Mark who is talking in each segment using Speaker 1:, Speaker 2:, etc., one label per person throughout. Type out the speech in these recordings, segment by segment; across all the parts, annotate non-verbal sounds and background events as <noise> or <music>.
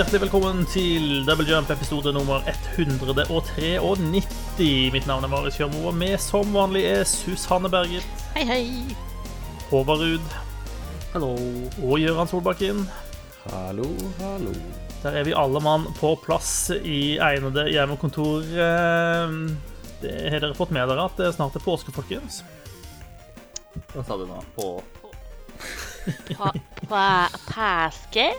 Speaker 1: hjertelig velkommen til Double Jump episode nummer 193. Mitt navn er Marius Kjørmo, og med som vanlig er Susanne Berget.
Speaker 2: Hei, hei.
Speaker 1: Håvard Ruud.
Speaker 3: Hallo.
Speaker 1: Og Gøran Solbakken.
Speaker 3: Hallo, hallo.
Speaker 1: Der er vi alle mann på plass i egnede hjemmekontor. Eh, Det har dere fått med dere at det snart er påske, folkens?
Speaker 3: Hva sa du nå? På
Speaker 2: På, på, på påske?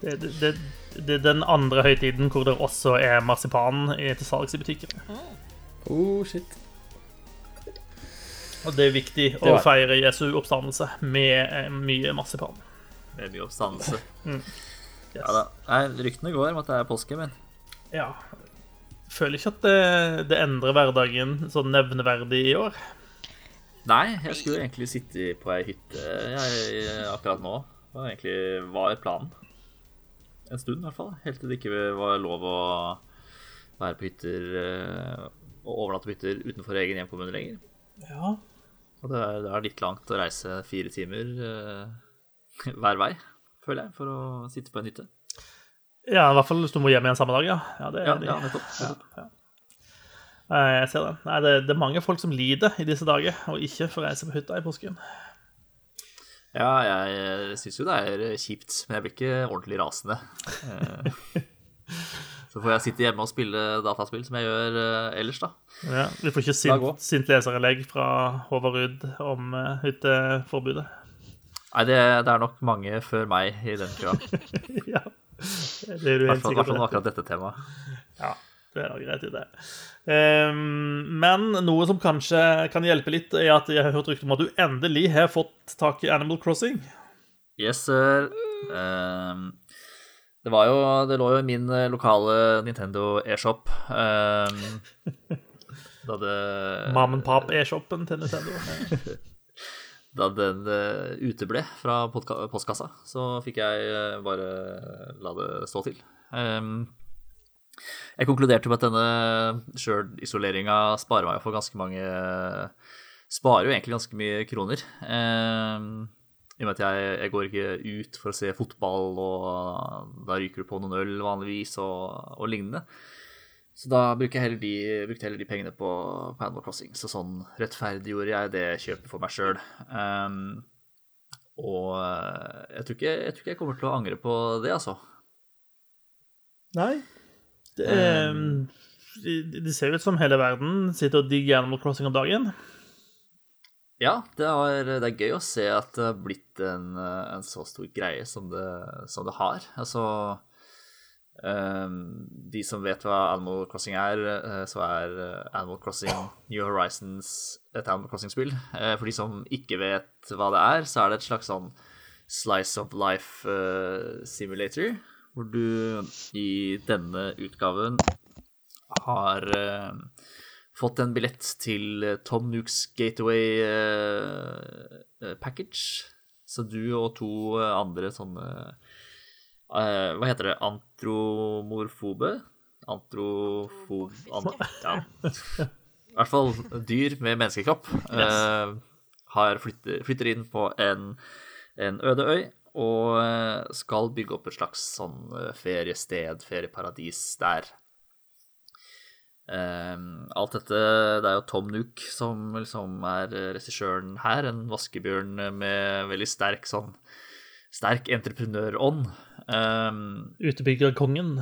Speaker 1: Det, det, det, er den andre høytiden hvor det også er marsipan til salgs i butikkene.
Speaker 3: Oh, shit.
Speaker 1: Og det er viktig
Speaker 3: Det
Speaker 1: å
Speaker 3: var-
Speaker 1: feire Jesu oppstandelse med eh, mye marsipan.
Speaker 3: Med mye oppstandelse. <laughs>
Speaker 1: Yes.
Speaker 3: Ja da. Nei, ryktene går om at det er påske, men
Speaker 1: Ja. Føler ikke at det, det endrer hverdagen sånn nevneverdig i år.
Speaker 3: Nei, jeg skulle egentlig sitte på ei hytte jeg, akkurat nå. Det var egentlig var planen. En stund, i hvert fall. Helt til det ikke var lov å være på hytter eh, og overnatte på hytter utenfor egen hjemkommune lenger.
Speaker 1: Ja.
Speaker 3: Og det er, det er litt langt å reise fire timer uh, <laughs> hver vei, føler jeg, for å sitte på en hytte.
Speaker 1: Ja, i hvert fall hvis du må hjem igjen samme dag, ja. Ja, det er
Speaker 3: Ja,
Speaker 1: det.
Speaker 3: ja nettopp.
Speaker 1: Nei, Jeg ser det. Nei, det, det er mange folk som lider i disse dager, og ikke får reise på hytta i påsken.
Speaker 3: Ja, jeg syns jo det er kjipt, men jeg blir ikke ordentlig rasende. Eh, <laughs> Så får jeg sitte hjemme og spille dataspill, som jeg gjør eh, ellers, da.
Speaker 1: Ja, vi får ikke sint, sint leserinnlegg fra Håvard Ruud om uh, hytteforbudet.
Speaker 3: Nei, det, det er nok mange før meg i den køa. <laughs>
Speaker 1: Ja, det er du
Speaker 3: helt
Speaker 1: helt
Speaker 3: på. i
Speaker 1: sikker
Speaker 3: hvert fall akkurat dette temaet.
Speaker 1: Ja, det er greit i det. Um, men noe som kanskje kan hjelpe litt, er at jeg har hørt rykte om at du endelig har fått tak i Animal Crossing.
Speaker 3: Yes, sir. Um, det var jo Det lå jo i min eh, lokale Nintendo e-shop. Um, <laughs> da det
Speaker 1: Mam and Pop e-shoppen til Nintendo. <laughs>
Speaker 3: Da den uh, uteble fra postkassa, så fikk jeg eh, bare la det stå til. Ehm, jeg konkluderte med at denne sjølisoleringa sparer meg for ganske mange Sparer jo egentlig ganske mye kroner. Ehm, I og med at jeg, jeg går ikke ut for å se fotball, og da ryker du på noen øl vanligvis, og, og lignende. Så da brukte jeg heller de, jeg heller de pengene på, på Animal Crossing. Så sånn rettferdiggjorde jeg det kjøpet for meg sjøl. og eh, jeg tror, ikke, jeg tror ikke jeg kommer til å angre på det, altså.
Speaker 1: Nei. Ehm, det, det ser ut som hele verden sitter og digger Animal Crossing om dagen.
Speaker 3: Ja, det, er, det er gøy å se at det har blitt en, en så stor greie som det, som det har. Altså um, De som vet hva Animal Crossing er, eh, så er eh, Animal Crossing New Horizons et Animal Crossing-spill. Eh, For de som ikke vet hva det er, så er det et slags sånn slice of life uh, simulator, hvor du i denne utgaven har eh, fått en billett til eh, Tom Nook's Gateway eh, eh, package. Så du og to eh, andre sånne eh, Hva heter det? Antromorfobe? Antrofob... An, ja. I hvert fall dyr med menneskekropp. har flytter, flytter inn på en, en øde øy og eh, skal bygge opp et slags sånn eh, feriested, ferieparadis der. Um, alt dette Det er jo Tom Nook som liksom er eh, regissøren her. En vaskebjørn med veldig sterk sånn Sterk entreprenørånd. Um,
Speaker 1: Utbyggerkongen.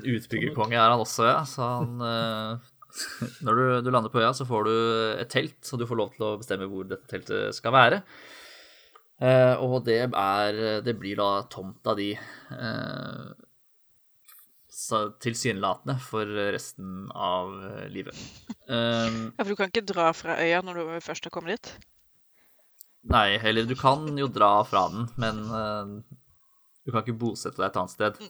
Speaker 3: Utbyggerkonge er han også, ja. Så han <laughs> Når du, du lander på øya, så får du et telt, så du får lov til å bestemme hvor dette teltet skal være. Eh, og det er Det blir da tomta di uh, tilsynelatende for resten av eh, livet. Um,
Speaker 2: Ja, for du kan ikke dra fra øya når du først har kommet dit?
Speaker 3: Nei, eller du kan jo dra fra den, men eh, du kan ikke bosette deg et annet sted.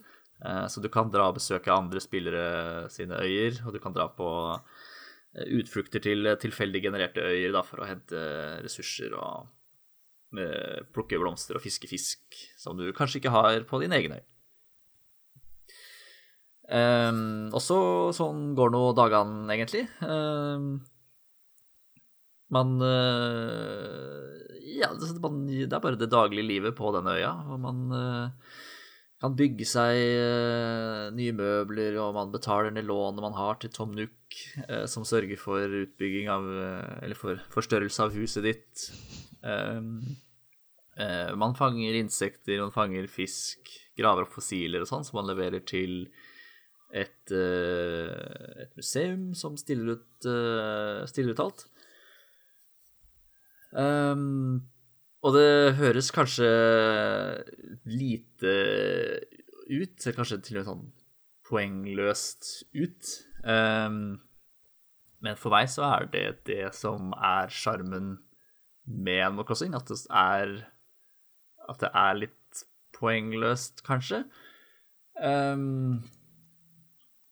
Speaker 3: Eh, så du kan dra og besøke andre spillere sine øyer, og du kan dra på eh, utflukter til tilfeldig genererte øyer da, for å hente ressurser og eh, plukke blomster og fiske fisk som du kanskje ikke har på din egen øy. Um, og så sånn går nå dagene, egentlig. Um, man uh, Ja, man, det er bare det daglige livet på denne øya. Og man uh, kan bygge seg uh, nye møbler, og man betaler ned lånet man har til Tom eh, som sørger for utbygging av Eller for forstørrelse av huset ditt. Um, man fanger insekter, man fanger fisk, graver opp fossiler og sånn, som man leverer til et, eh, et museum som stiller ut, eh, stiller ut alt. Um, og det høres kanskje lite ut, eller kanskje til og med sånn poengløst ut. Um, men for meg så er det det som er sjarmen med Animal Crossing. At det er At det er litt poengløst, kanskje. Um,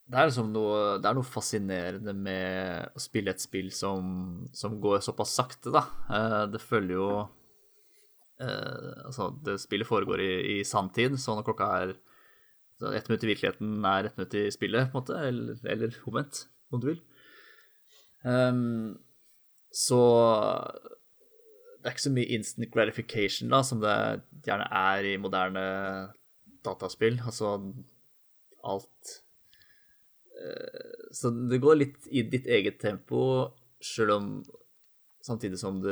Speaker 3: det er liksom noe, det er noe fascinerende med å spille et spill som, som går såpass sakte, da. Uh, det følger jo uh, Altså, det spillet foregår i, i sanntid, så når klokka er så ett minutt i virkeligheten er ett minutt i spillet, på en måte, eller, eller omvendt, om du vil. Um, så det er ikke så mye instant gratification da, som det gjerne er i moderne dataspill. Altså alt Eh, så det går litt i ditt eget tempo, sjøl om Samtidig som du,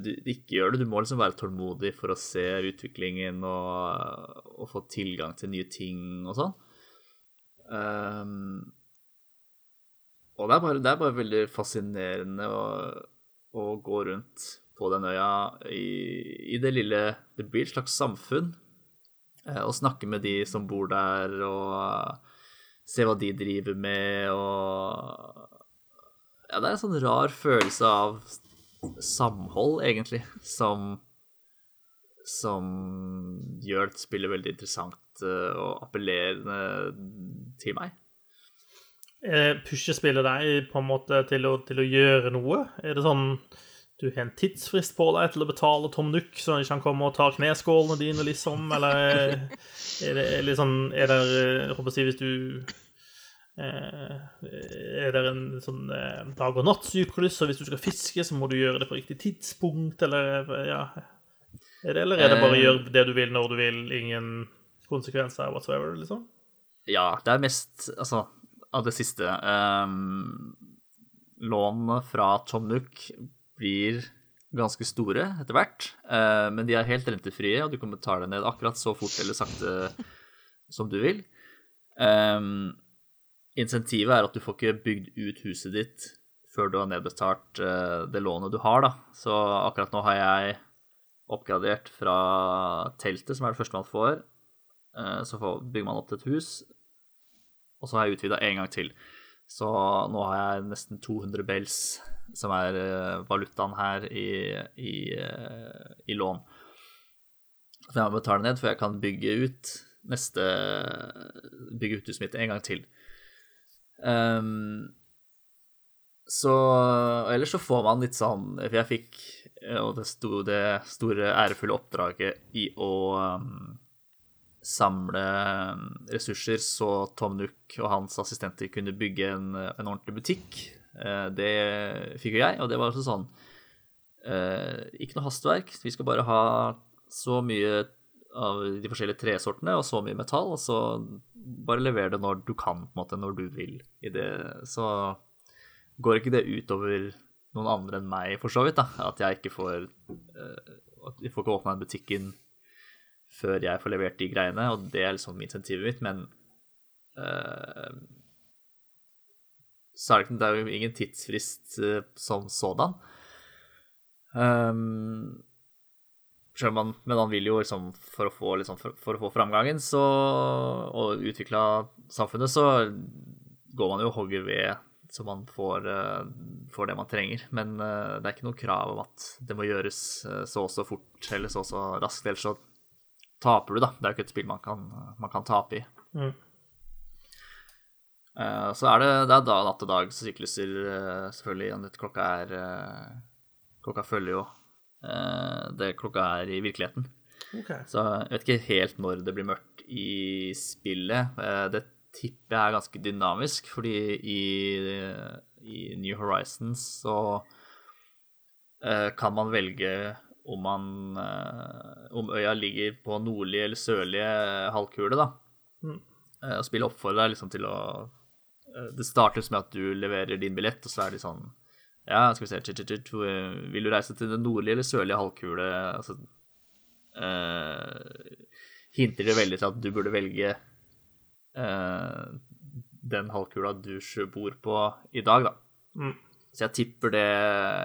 Speaker 3: du, ikke gjør det. Du må liksom være tålmodig for å se utviklingen og, og få tilgang til nye ting og sånn. Um, og det er, bare, det er bare veldig fascinerende å, å, gå rundt på den øya i, i, det lille Det blir et slags samfunn. å og snakke med de som bor der, og se hva de driver med, og Ja, det er en sånn rar følelse av samhold, egentlig, som som gjør spillet veldig interessant eh, og appellerende til meg.
Speaker 1: Eh, pusher spillet deg på en måte til å, til å, gjøre noe? Er det sånn du har en tidsfrist på deg til å betale Tom Nook, så han ikke kan komme og ta kneskålene dine, liksom? Eller er det er sånn Er det Jeg håper å si hvis du eh, Er det en sånn eh, dag og natt-syklus, og hvis du skal fiske, så må du gjøre det på riktig tidspunkt, eller ja er det, Eller er det bare å gjøre det du vil når du vil, ingen konsekvenser whatsoever, liksom?
Speaker 3: Ja, det er mest Altså, av det siste um, Lånet fra Tom Nook blir ganske store etter hvert, uh, men de er helt rentefrie, og du kan betale ned akkurat så fort eller sakte som du vil. Insentivet er at du får ikke bygd ut huset ditt før du har nedbetalt uh, det lånet du har, da. Så akkurat nå har jeg oppgradert fra teltet, som er det første man får. Uh, så bygger man opp til et hus, og så har jeg utvida en gang til. Så nå har jeg nesten 200 bells som er uh, valutaen her i, i, uh, i, lån. Så jeg må betale ned for jeg kan bygge ut neste Bygge ut huset mitt en gang til. Um, så Ellers så får man litt sånn For jeg fikk og det, sto, det store ærefulle oppdraget i å um, samle ressurser så Tom Nook og hans assistenter kunne bygge en, en ordentlig butikk Eh, det fikk jo jeg, og det var altså sånn eh, Ikke noe hastverk. Vi skal bare ha så mye av de forskjellige tresortene og så mye metall, og så bare levere det når du kan, på en måte, når du vil. I det. Så går ikke det utover noen andre enn meg, for så vidt, da. At jeg ikke får At vi får ikke åpna butikken før jeg får levert de greiene, og det er liksom insentivet mitt, men uh, så er det, det er jo ingen tidsfrist uh, som sådan. Um, man, men man vil jo liksom, for å få, liksom, for, for å få framgangen så, og utvikla samfunnet, så går man jo og hogger ved så man får, uh, får, det man trenger. Men det er ikke noe krav om at det må gjøres så og så fort eller så og så raskt, ellers så taper du, da. Det er jo ikke et spill man kan, man kan tape i. Mm. Uh, så er det, det er da natt og dag sykluser, uh, selvfølgelig. Klokka er uh, Klokka følger jo det klokka er i virkeligheten.
Speaker 1: Okay.
Speaker 3: Så jeg vet ikke helt når det blir mørkt i spillet. det tipper jeg er ganske dynamisk, fordi i, i New Horizons så kan man velge om man eh, Om øya ligger på nordlige eller sørlige halvkule, da.
Speaker 1: Mm.
Speaker 3: Eh, og spillet oppfordrer liksom til å eh, Det startes med at du leverer din billett, og så er de sånn Ja, skal vi se tj -tj -tj Vil du reise til den nordlige eller sørlige halvkule? Altså eh, Hinter det veldig til at du burde velge eh, den halvkula du bor på i dag, da.
Speaker 1: Mm.
Speaker 3: Så jeg tipper det,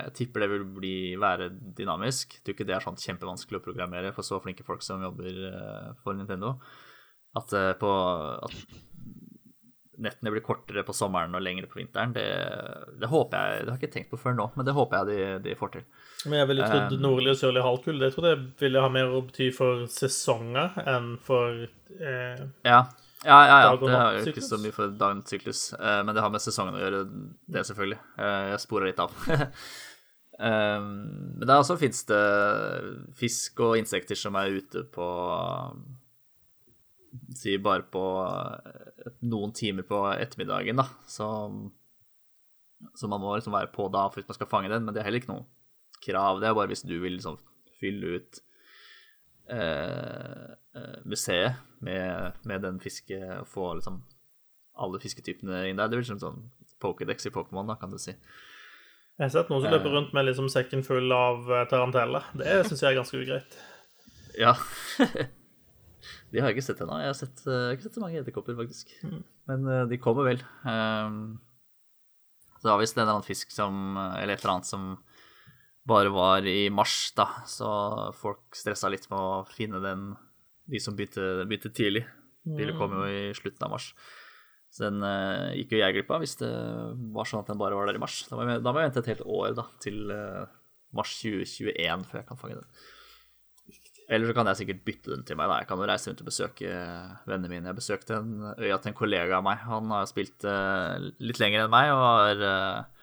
Speaker 3: jeg tipper det vil bli, være dynamisk. Jeg tror ikke det er sånn kjempevanskelig å programmere for så flinke folk som jobber eh, for Nintendo. At, eh, på, at nettene blir kortere på sommeren og lengre på vinteren, det, det håper jeg Det har jeg ikke tenkt på før nå, men det håper jeg de, de får til.
Speaker 1: Men jeg ville trodd
Speaker 3: Um,
Speaker 1: nordlig og sørlig halvkull. Det tror jeg ville ha mer å bety for sesonger enn for eh,
Speaker 3: Ja, ja, ja, ja. Det er jo ikke så mye for dagsyklus, eh, men det har med sesongen å gjøre, det selvfølgelig. Eh, Jeg sporer litt av. Um, <laughs> Men der også fins det fisk og insekter som er ute på Si bare på eh, noen timer på ettermiddagen, da. Så, så man må liksom være på da hvis man skal fange den, men det er heller ikke noe krav. Det er bare hvis du vil liksom fylle ut eh, eh, museet med, med den fiske og få liksom alle fisketypene inn der. Det blir liksom sånn Pokédex i Pokémon, da, kan du si.
Speaker 1: Jeg har sett noen som løper rundt med liksom sekken full av eh, taranteller. Det syns jeg er ganske ugreit. <laughs>
Speaker 3: Ja. <laughs> de har jeg ikke sett ennå. Jeg har sett, eh, har ikke sett så mange edderkopper, faktisk. Men eh, de kommer vel. Um, så er visst en eller annen fisk som Eller et eller annet som bare var i mars, da. Så folk stressa litt med å finne den, de som begynte, begynte tidlig. De kom jo i slutten av mars. Så den uh, gikk jo jeg glipp av hvis det var sånn at den bare var der i mars. Da må jeg, da må jeg vente et helt år, da, til uh, mars 2021 før jeg kan fange den. Eller så kan jeg sikkert bytte den til meg. da. Jeg kan jo reise rundt og besøke vennene mine. Jeg besøkte en øya til en kollega av meg. Han har spilt uh, litt lenger enn meg og har eh,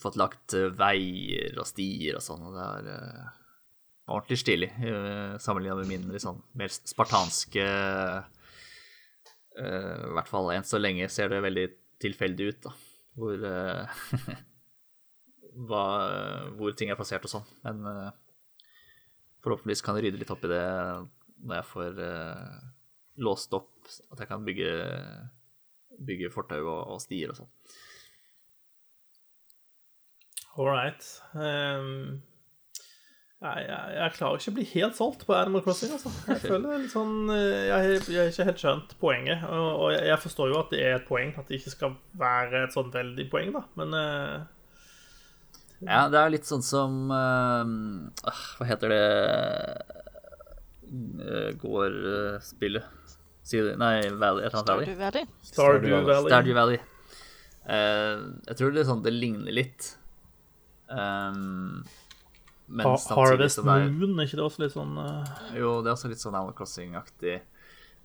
Speaker 3: fått lagt eh, veier og stier og sånn. Og det er uh, ordentlig stilig uh, sammenligna med min sånn mer spartanske uh, I hvert fall enn så lenge ser det veldig tilfeldig ut, da. Hvor <laughs> hva, hvor ting er plassert og sånn. Men forhåpentligvis kan jeg rydde litt opp i det når jeg får låst opp at jeg kan bygge, bygge fortau og, og stier og sånn.
Speaker 1: All right. Um, jeg, jeg, jeg klarer ikke å bli helt solgt på Animal Crossing, altså. Jeg <laughs> føler er litt sånn eh, Jeg jeg har ikke helt skjønt poenget. Og, og jeg forstår jo at det er et poeng, at det ikke skal være et sånn veldig poeng, da. Men uh,
Speaker 3: Ja, det er litt sånn som eh, ah, Hva heter det uh, Går-spillet? Nei, Valley, et annet Valley.
Speaker 2: Stardew Valley.
Speaker 1: Stardew Valley
Speaker 3: Stardew Valley. Uh, jeg tror det, er sånn, det ligner litt. Um,
Speaker 1: Ha- Harvest
Speaker 3: er-
Speaker 1: Moon, er ikke det også litt sånn uh...
Speaker 3: Jo, det er også litt sånn Animal Crossing-aktig.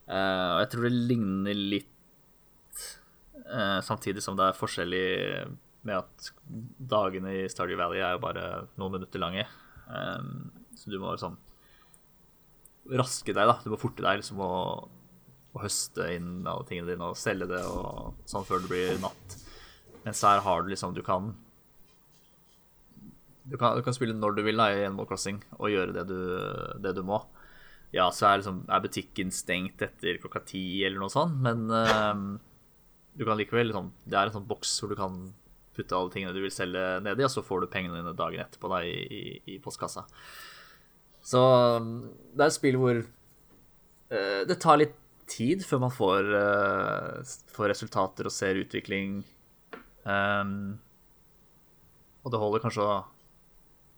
Speaker 3: Uh, og jeg tror det ligner litt uh, Samtidig som det er forskjellig med at dagene i Stardew Valley er jo bare noen minutter lange. Um, så du må liksom raske deg, da. Du må forte deg liksom å, å høste inn alle tingene dine og selge det og sånn før det blir natt. Mens her har du liksom Du kan du kan, du kan spille når du vil da, i Animal Crossing og gjøre det du, det du må. Ja, så er, liksom, er butikken stengt etter klokka ti eller noe sånt, men uh, du kan likevel liksom, Det er en sånn boks hvor du kan putte alle tingene du vil selge nedi, og så får du pengene dine dagen etterpå da, i, i, i postkassa. Så det er et spill hvor uh, det tar litt tid før man får, uh, får resultater og ser utvikling. Um, og det holder kanskje å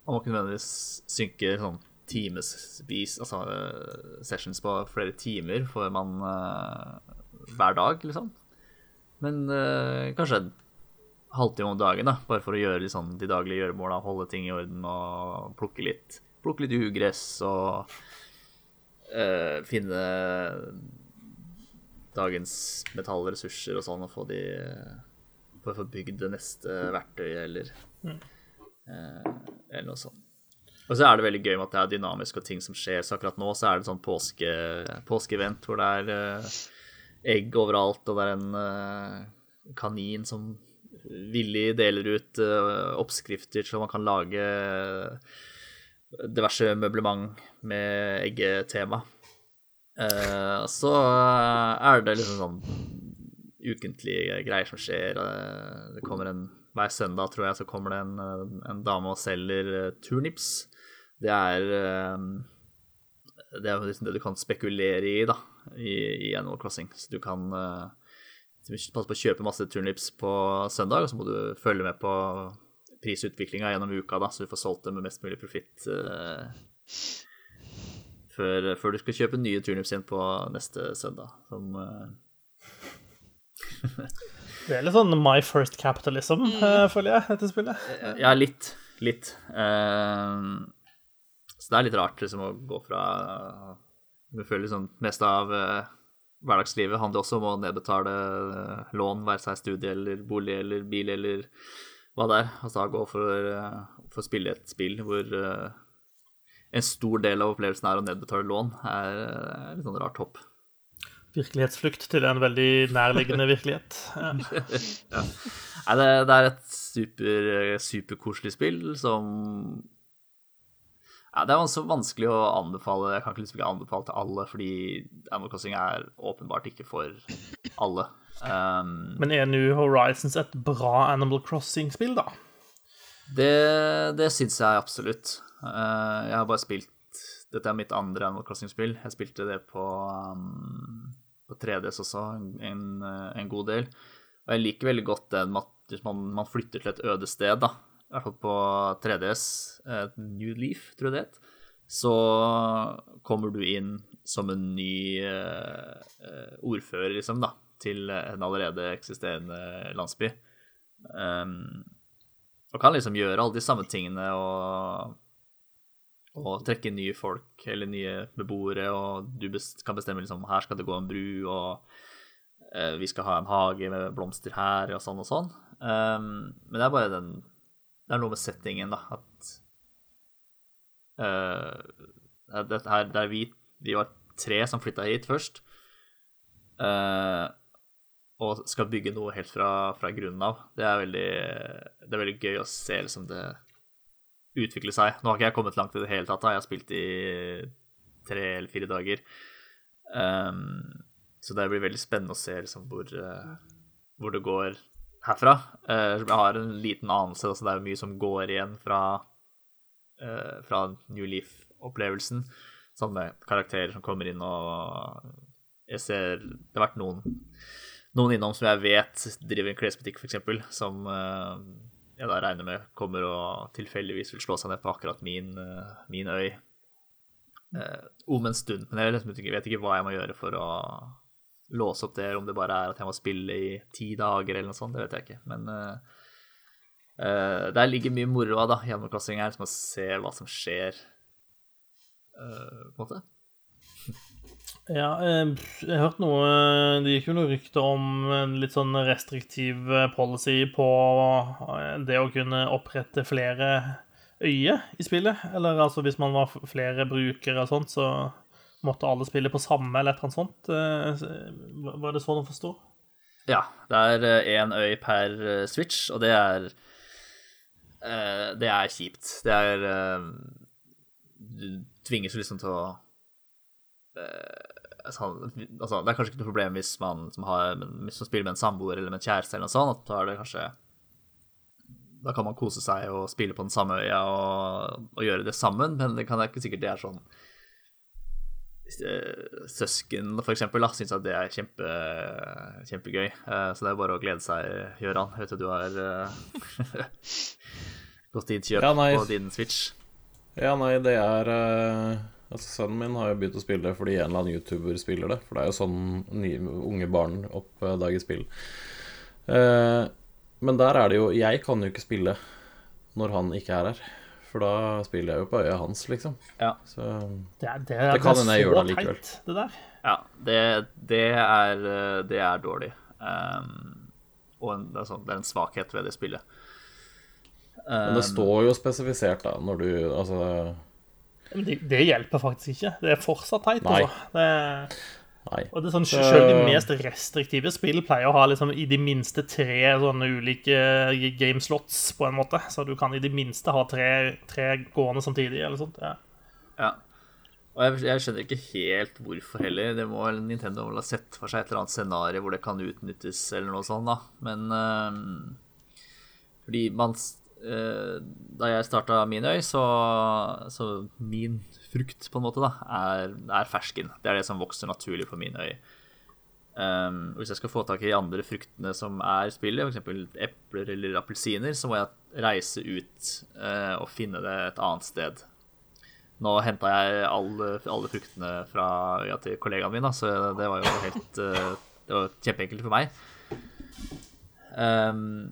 Speaker 3: Man må ikke nødvendigvis synke sånn timesvis, altså eh, sessions på flere timer får man uh, Hver dag, liksom. Men uh, kanskje en halvtime om dagen, da, bare for å gjøre sånn de daglige gjøremåla, holde ting i orden og plukke litt, plukke litt ugress og uh, finne dagens metallressurser og sånn, og få de For å få bygd det neste verktøyet eller eh, eller noe sånt. Og så er det veldig gøy med at det er dynamisk og ting som skjer. Så akkurat nå så er det sånn påske, påskeevent hvor det er eh, egg overalt, og det er en eh, kanin som villig deler ut eh, oppskrifter så man kan lage diverse møblement med eggetema. Eh, så er det liksom sånn ukentlige greier som skjer. Eh, Det kommer en Hver søndag, tror jeg, så kommer det en, eh, en dame og selger eh, turnips. Det er eh, Det er liksom det du kan spekulere i, da, i, i Animal Crossing. Så du kan passe på å kjøpe masse turnips på søndag, og så må du følge med på prisutviklinga gjennom uka, da, så du får solgt dem med mest mulig profitt uh, før, før du skal kjøpe nye turnips igjen på neste søndag. Som eh, <laughs>
Speaker 1: Det er litt sånn My First Capitalism, mm. føler jeg, dette spillet.
Speaker 3: Ja, litt. Litt. Uh, så det er litt rart liksom å gå fra Vi føler liksom mest av uh, hverdagslivet handler også om å nedbetale uh, lån, være seg studie eller bolig eller bil eller hva det er. Altså da gå for, eh, for å spille et spill hvor eh, en stor del av opplevelsen er å nedbetale lån, er eh, litt sånn rart hopp.
Speaker 1: Virkelighetsflukt til en veldig nærliggende virkelighet. <laughs> Ja.
Speaker 3: Nei, det, det er et super, superkoselig spill som ja, Det er også vanskelig å anbefale. Jeg kan ikke liksom ikke anbefale til alle, fordi Animal Crossing er åpenbart ikke for alle. Um,
Speaker 1: Men er New Horizons et bra Animal Crossing-spill, da?
Speaker 3: det det syns jeg absolutt. Uh, jeg har bare spilt Dette er mitt andre Animal Crossing-spill. Jeg spilte det på, um, på 3DS også en, en god del. Og jeg liker veldig godt det med at man, man flytter til et øde sted, da, i hvert fall på 3DS, et New Leaf, tror jeg det het, så kommer du inn som en ny eh, ordfører, liksom, da, til en allerede eksisterende landsby. Um, og kan liksom gjøre alle de samme tingene og og trekke nye folk eller nye beboere, og du kan bestemme liksom her skal det gå en bru, og eh, vi skal ha en hage med blomster her, og sånn og sånn. Um, men det er bare den Det er noe med settingen, da, at uh, Dette her der vi, vi var tre som flytta hit først, Uh, og skal bygge noe helt fra, fra grunnen av. Det er veldig, det er veldig gøy å se liksom det utvikle seg. Nå har ikke jeg kommet langt i det hele tatt, da. jeg har spilt i tre eller fire dager. Um, så det blir veldig spennende å se liksom, hvor, uh, hvor det går herfra. Uh, jeg har en liten anelse, Altså, det er jo mye som går igjen fra, uh, fra New Leaf-opplevelsen. Med karakterer som kommer inn og Jeg ser Det har vært noen, noen innom som jeg vet driver en klesbutikk, f.eks., som jeg da regner med kommer og tilfeldigvis vil slå seg ned på akkurat min, eh, min øy eh, om en stund. Men jeg liksom ikke, vet ikke hva jeg må gjøre for å låse opp det, om det bare er at jeg må spille i ti dager eller noe sånt, det vet jeg ikke. Men uh, der ligger mye moro da, gjennomklassing her, som å se hva som skjer, uh, på en måte.
Speaker 1: Ja, eh, jeg har hørt noe Det gikk jo noe rykter om en litt sånn restriktiv eh, policy på eh, det å kunne opprette flere øyer i spillet. Eller altså hvis man var flere brukere og sånt, så måtte alle spille på samme eller et eller annet sånt. Eh, Var det sånn å forstå?
Speaker 3: Ja, det er én øy per eh, Switch, og det er eh, Det er kjipt. Det er eh, Du tvinges jo liksom til å eh, altså, Det er kanskje ikke noe problem hvis man som, har, man spiller med en samboer eller med en kjæreste, eller noe sånt, at da er det kanskje Da kan man kose seg og spille på den samme øya og, og gjøre det sammen, men det kan det ikke sikkert det er sånn eh, Søsken, for eksempel, syns at det er kjempe, kjempegøy. Eh, Så det er bare å glede seg, Gøran. Jeg vet at du har <laughs> gått gått innkjøp
Speaker 4: Ja,
Speaker 3: på din Switch.
Speaker 4: Ja, nei, det er eh, Altså, sønnen min har jo begynt å spille det fordi en eller annen YouTuber spiller det. For det er jo sånn nye, unge barn oppdager spill. Eh, men der er det jo Jeg kan jo ikke spille når han ikke er her. For da spiller jeg jo på øya hans, liksom.
Speaker 3: Ja.
Speaker 4: Så
Speaker 1: Det, er, det,
Speaker 4: Det kan
Speaker 1: er
Speaker 4: hende jeg gjør det likevel.
Speaker 1: teit, det der.
Speaker 3: Ja, det, det, er, eh, det er dårlig. Um, og en, det, er sånn, det er en svakhet ved det spillet.
Speaker 4: Men det står jo spesifisert, da, når du Altså
Speaker 1: det, det hjelper faktisk ikke. Det er fortsatt teit,
Speaker 4: Nei.
Speaker 1: altså. Det,
Speaker 4: Nei.
Speaker 1: Og det er sånn, Selv de mest restriktive spill pleier å ha liksom i de minste tre sånne ulike gameslots, på en måte. Så du kan i det minste ha tre, tre gående samtidig, eller sånt. Ja.
Speaker 3: Ja. Og jeg, jeg skjønner ikke helt hvorfor heller. Det må vel Nintendo vel ha sett for seg et eller annet scenario hvor det kan utnyttes, eller noe sånt, da. Men øh, fordi man Da jeg starta min øy, så, så min frukt, på en måte, da, er, er fersken. Det er det som vokser naturlig på min øy. Um, hvis jeg skal få tak i andre fruktene som er spillet, f.eks. epler eller appelsiner, så må jeg reise ut uh, og finne det et annet sted. Nå henta jeg alle, alle fruktene fra øya til kollegaen min, da, så det var jo helt uh, Det var kjempeenkelt for meg. Um,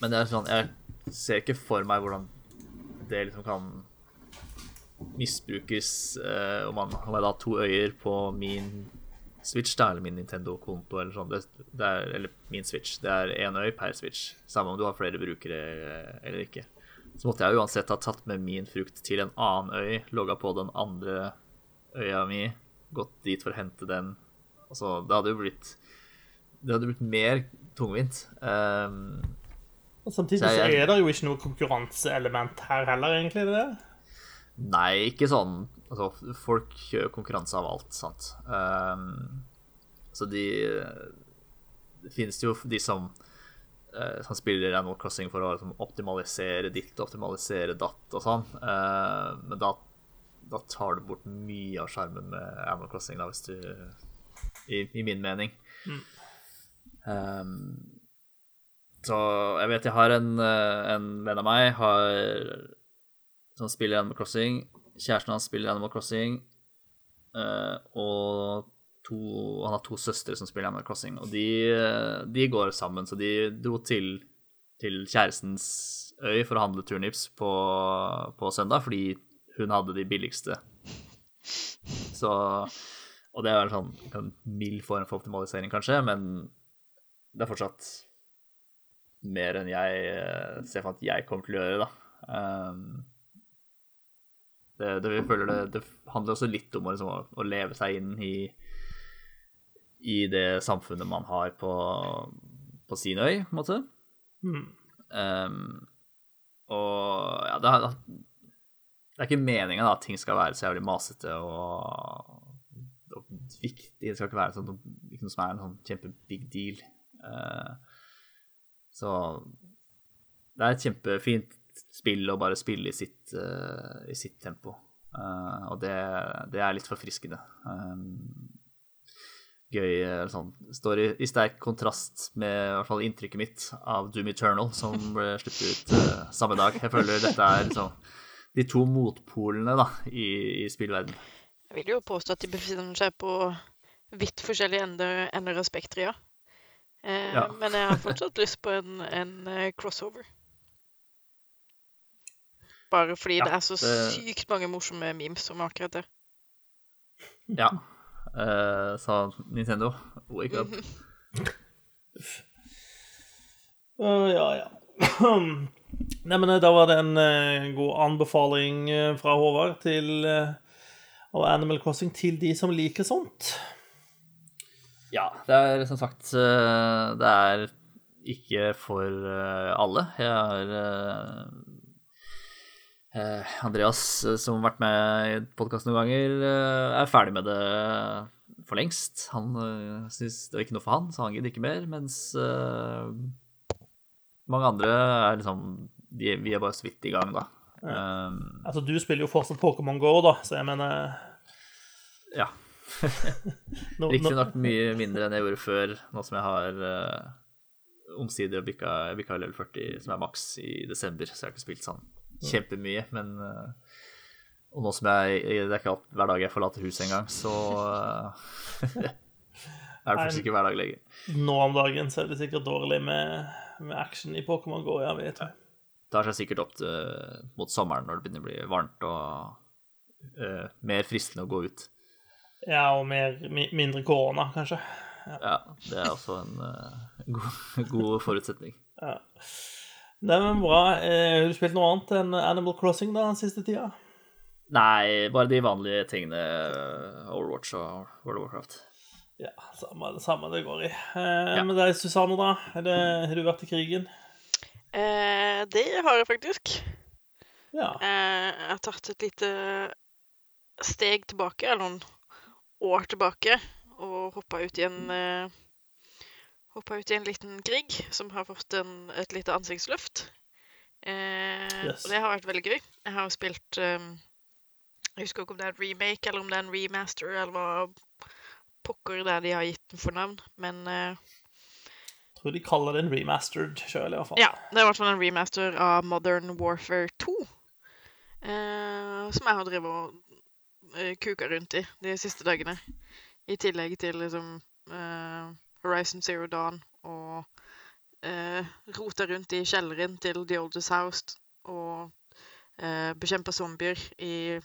Speaker 3: men det er sånn Jeg ser ikke for meg hvordan det liksom kan misbrukes eh, om, man, om jeg da har to øyer på min Switch, da, eller min Nintendo-konto, eller sånn. Det, det er, eller min Switch. Det er én øy per Switch. Samme om du har flere brukere eh, eller ikke. Så måtte jeg uansett ha tatt med min frukt til en annen øy, logga på den andre øya mi, gått dit for å hente den. Altså, det hadde jo blitt Det hadde blitt mer tungvint. Um,
Speaker 1: Og Samtidig
Speaker 3: Så
Speaker 1: så er det jo ikke noe konkurranseelement her heller, egentlig. det?
Speaker 3: Nei, ikke sånn Altså, folk kjører konkurranse av alt, sant. Um, så de Det finnes jo de som eh, som spiller Animal Crossing for å liksom, optimalisere ditt, optimalisere datt og sånn. uh, men da, da tar du bort mye av sjarmen med Animal Crossing, da, hvis du I, i min mening. Um, så jeg vet jeg har en, eh, en venn av meg har, som spiller Animal Crossing. Kjæresten hans spiller Animal Crossing. eh, og to, han har to søstre som spiller Animal Crossing. Og de, eh, de går sammen, så de dro til, til kjærestens øy for å handle turnips på, på søndag, fordi hun hadde de billigste. Så Og det er en sånn en mild form for optimalisering, kanskje, men det er fortsatt mer enn jeg eh, ser for at jeg kommer til å gjøre, da. Um, det, det, jeg føler det, det handler også litt om å, liksom, å, leve seg inn i, i det samfunnet man har på, på sin øy, på en måte.
Speaker 1: Mm.
Speaker 3: Um, og ja, det, det er ikke meninga at ting skal være så jævlig masete og, og viktig. Det skal ikke være sånn, ikke noe som er en sånn kjempe-big deal. Uh, så det er et kjempefint spill å bare spille i sitt, uh, i sitt tempo. Uh, og det, det er litt forfriskende. Um, gøy eller sånn Står i, i sterk kontrast med i hvert fall inntrykket mitt av Doom Eternal, som ble sluppet ut uh, samme dag. Jeg føler dette er liksom de to motpolene da, i, i spillverden.
Speaker 2: Jeg vil jo påstå at de befinner seg på vidt forskjellige ender, ender av spekteret, ja. Eh,
Speaker 3: Ja.
Speaker 2: Men jeg har fortsatt lyst på en, en eh, crossover. Bare fordi
Speaker 3: Ja,
Speaker 2: det er så
Speaker 3: det-
Speaker 2: sykt mange morsomme memes om akkurat det.
Speaker 3: Ja. Eh, sa Nintendo. Wake up.
Speaker 1: uh, ja, ja. <clears throat> Nei, men eh, da var det en uh, god anbefaling uh, fra Håvard til av Animal Crossing til de som liker sånt.
Speaker 3: Ja, det er som sagt eh, Det er ikke for eh, alle. Jeg har eh, Andreas, som har vært med i podkasten noen ganger, er ferdig med det for lengst. Han syns det var ikke noe for han, så han gidder ikke mer. Mens mange andre er liksom de, Vi er bare så vidt i gang, da. Um,
Speaker 1: Altså, du spiller jo fortsatt Pokémon Go, da, så jeg mener
Speaker 3: ja. <laughs> Riktignok mye mindre enn jeg gjorde før, nå som jeg har uh, omsider bikka, bikka level 40, som er maks i desember, så jeg har ikke spilt sånn kjempemye. Men uh, Og nå som jeg Det er ikke alt, hver dag jeg forlater huset engang, så uh, <laughs> er det faktisk ikke hver dag lenger.
Speaker 1: nå om dagen så er det sikkert dårlig med, med action i Pokémon Go, ja, vet du.
Speaker 3: Tar seg sikkert opp til, mot sommeren når det begynner å bli varmt og uh, mer fristende å gå ut.
Speaker 1: Ja, og mer, mi, mindre korona, kanskje.
Speaker 3: Ja, det er også en uh, god, <laughs> god forutsetning.
Speaker 1: Ja. Nei, men bra. Eh, har du spilt noe annet enn Animal Crossing da, den siste tida?
Speaker 3: Nei, bare de vanlige tingene. Overwatch og World of Warcraft.
Speaker 1: Ja, samme, samme det går i. Eh, Med deg, Susanne, da? Det, har du vært i krigen?
Speaker 2: Eh, det har jeg faktisk.
Speaker 1: Ja.
Speaker 2: Eh, jeg har tatt et lite steg tilbake, eller noen år tilbake, og hoppa ut i en eh, Hoppa ut i en liten krig som har fått en, et lite ansiktsløft. Eh,
Speaker 1: Yes.
Speaker 2: Og det har vært veldig gøy. Jeg har spilt eh, Jeg husker ikke om det er en remake eller om det er en remaster, eller hva pokker det er de har gitt den for navn, men eh,
Speaker 1: Jeg tror de kaller det en remastered sjøl, i hvert fall.
Speaker 2: Ja, det er i hvert fall en remaster av Modern Warfare 2. Eh, som jeg har drevet og kuka rundt i de siste dagene. I tillegg til liksom uh, Horizon Zero Dawn og uh, rota rundt i kjelleren til The Oldest House og uh, bekjempa zombier i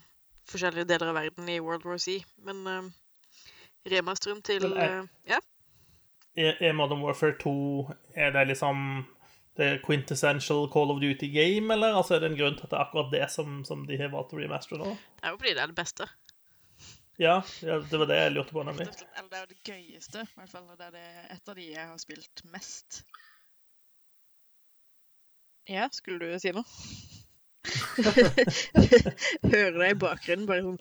Speaker 2: forskjellige deler av verden i World War Z. Men uh, remasteren til eh, Ja.
Speaker 1: Er, er Modern Warfare 2 Er det liksom det er quintessential Call of Duty game, eller altså, er det en grunn til at det er akkurat det som, som de har valgt å remastere nå?
Speaker 2: Det er jo fordi det er det beste.
Speaker 1: Ja, ja, det var det jeg lurte på, nemlig.
Speaker 2: Eller det er jo det gøyeste, i hvert fall. Det er det et av de jeg har spilt mest. Ja, skulle du si noe? <laughs> Hører deg i bakgrunnen, bare sånn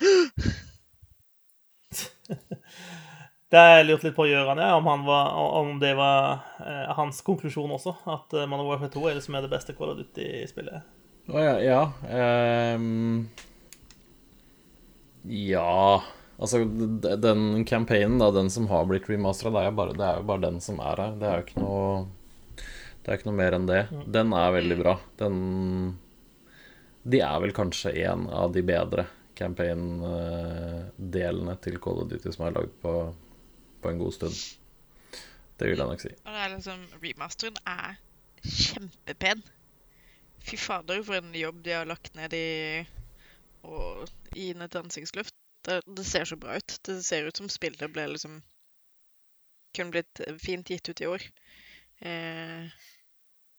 Speaker 2: <laughs>
Speaker 1: Det har jeg lurt litt på å ja, om, han var, om det var eh, hans konklusjon også. At eh, Modern Warfare 2 er det som er det beste Call of Duty-spillet.
Speaker 4: Å ja. Ja. Um, ja Altså, den campaignen, da, den som har blitt remastera, det, det er jo bare den som er her. Det er jo ikke noe Det er ikke noe mer enn det. Den er veldig bra. Den De er vel kanskje en av de bedre campaign-delene til Call of Duty som er lagd på, en god stund. Det vil jeg nok si.
Speaker 2: Og det er liksom Remasteren er kjempepen. Fy fader, for en jobb de har lagt ned i å gi inn et ansiktsløft. Det, det ser så bra ut. Det ser ut som spillet ble liksom Kunne blitt fint gitt ut i år. Eh,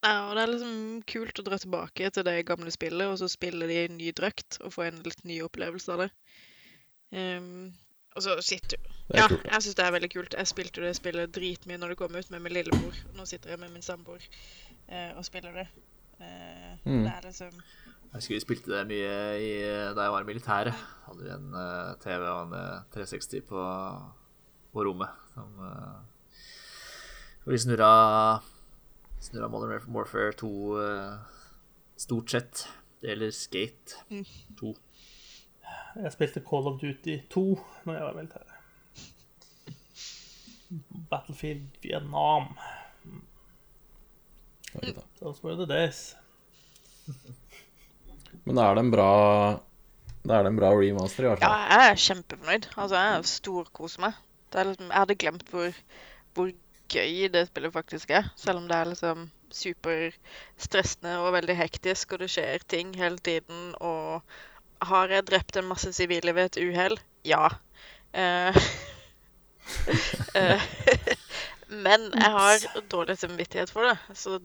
Speaker 2: ja, og det er liksom kult å dra tilbake til det gamle spillet, og så spille det i ny drakt og få en litt ny opplevelse av det. Ehm, og så sitter
Speaker 4: er
Speaker 2: ja,
Speaker 4: kult.
Speaker 2: jeg syns det er veldig kult. Jeg spilte jo det spillet dritmye når det kom ut med min lillebror. Nå sitter jeg med min samboer eh, og spiller det. Eh,
Speaker 4: Mm.
Speaker 2: Det er liksom
Speaker 3: Jeg husker vi spilte det mye i, da jeg var i militæret. Hadde vi en uh, TV og en uh, 360 på, på rommet. Som, uh, hvor vi snurra, snurra Modern Warfare 2 eh, stort sett. Det gjelder Skate 2.
Speaker 1: Jeg spilte Call of Duty 2 når jeg var i militæret. Battlefield Vietnam. Those were the days.
Speaker 4: Men er det en bra Det er det en bra remaster, i hvert fall.
Speaker 2: Ja, jeg er kjempefornøyd. Altså, jeg storkoser meg. Det er liksom, jeg hadde glemt hvor, hvor gøy det spillet faktisk er. Selv om det er liksom superstressende og veldig hektisk, og det skjer ting hele tiden. Og har jeg drept en masse sivile ved et uhell? Ja. Eh, <laughs> <laughs> men jeg har dårlig samvittighet for det, så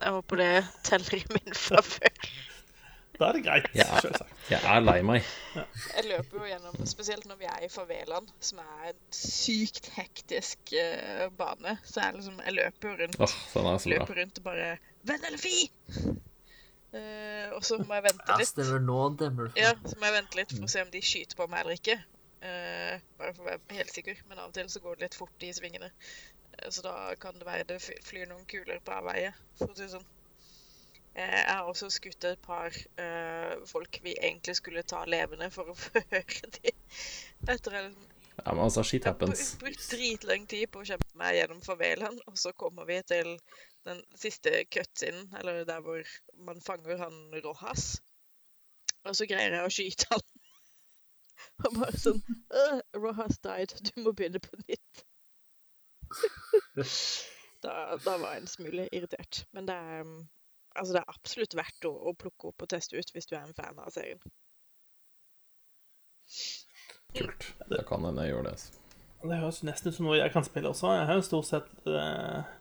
Speaker 2: jeg håper det teller i min favør.
Speaker 1: Da er det greit,
Speaker 4: Ja.
Speaker 1: selvsagt.
Speaker 4: Jeg er lei meg.
Speaker 2: Jeg løper jo gjennom, spesielt når vi er i favelaen, som er en sykt hektisk uh, bane. Så jeg liksom, jeg løper jo rundt,
Speaker 4: oh, den er så bra.
Speaker 2: løper rundt og bare Venn eller fi! Uh, og så må jeg vente litt. Ja, så må jeg vente litt for å se om de skyter på meg eller ikke. Eh, bare for å være helt sikker. Men av og til så går det litt fort i svingene. Eh, så da kan det være det flyr noen kuler på avveie, for å si det sånn. Eh, jeg har også skutt et par eh, folk vi egentlig skulle ta levende for å <laughs> forhøre dem. Etter en
Speaker 4: Ja, men altså, shit
Speaker 2: jeg har brukt dritlang tid på å kjempe meg gjennom favelaen, og så kommer vi til den siste cutscenen, eller der hvor man fanger han Rojas. Og så greier jeg å skyte han. Og bare sånn Raw Rojas died, du må begynne på nytt. da, da var jeg en smule irritert. Men det er, altså det er absolutt verdt å, å plukke opp og teste ut hvis du er en fan av serien.
Speaker 4: Kult. Da kan hende jeg gjør det. altså.
Speaker 1: Det høres nesten ut som noe jeg kan spille også. Jeg har jo stort sett eh,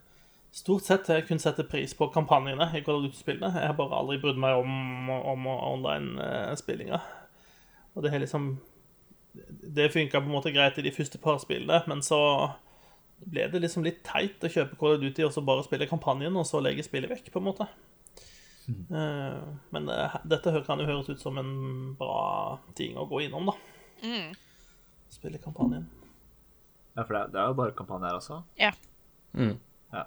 Speaker 1: Stort sett jeg kun setter pris på kampanjene i Call of Duty-spillene. Jeg har bare aldri brydd meg om, om online-spillinga. Og det har liksom Det funka på en måte greit i de første par spillene, men så ble det liksom litt teit å kjøpe Call of Duty og så bare spille kampanjen, og så legge spillet vekk, på en måte. Mm. Men eh, dette kan jo høres ut som en bra ting å gå innom, da.
Speaker 2: Mm.
Speaker 1: Spille kampanjen.
Speaker 3: Ja, for det er, det er jo bare kampanje her også.
Speaker 2: Ja.
Speaker 4: Mm.
Speaker 3: Ja.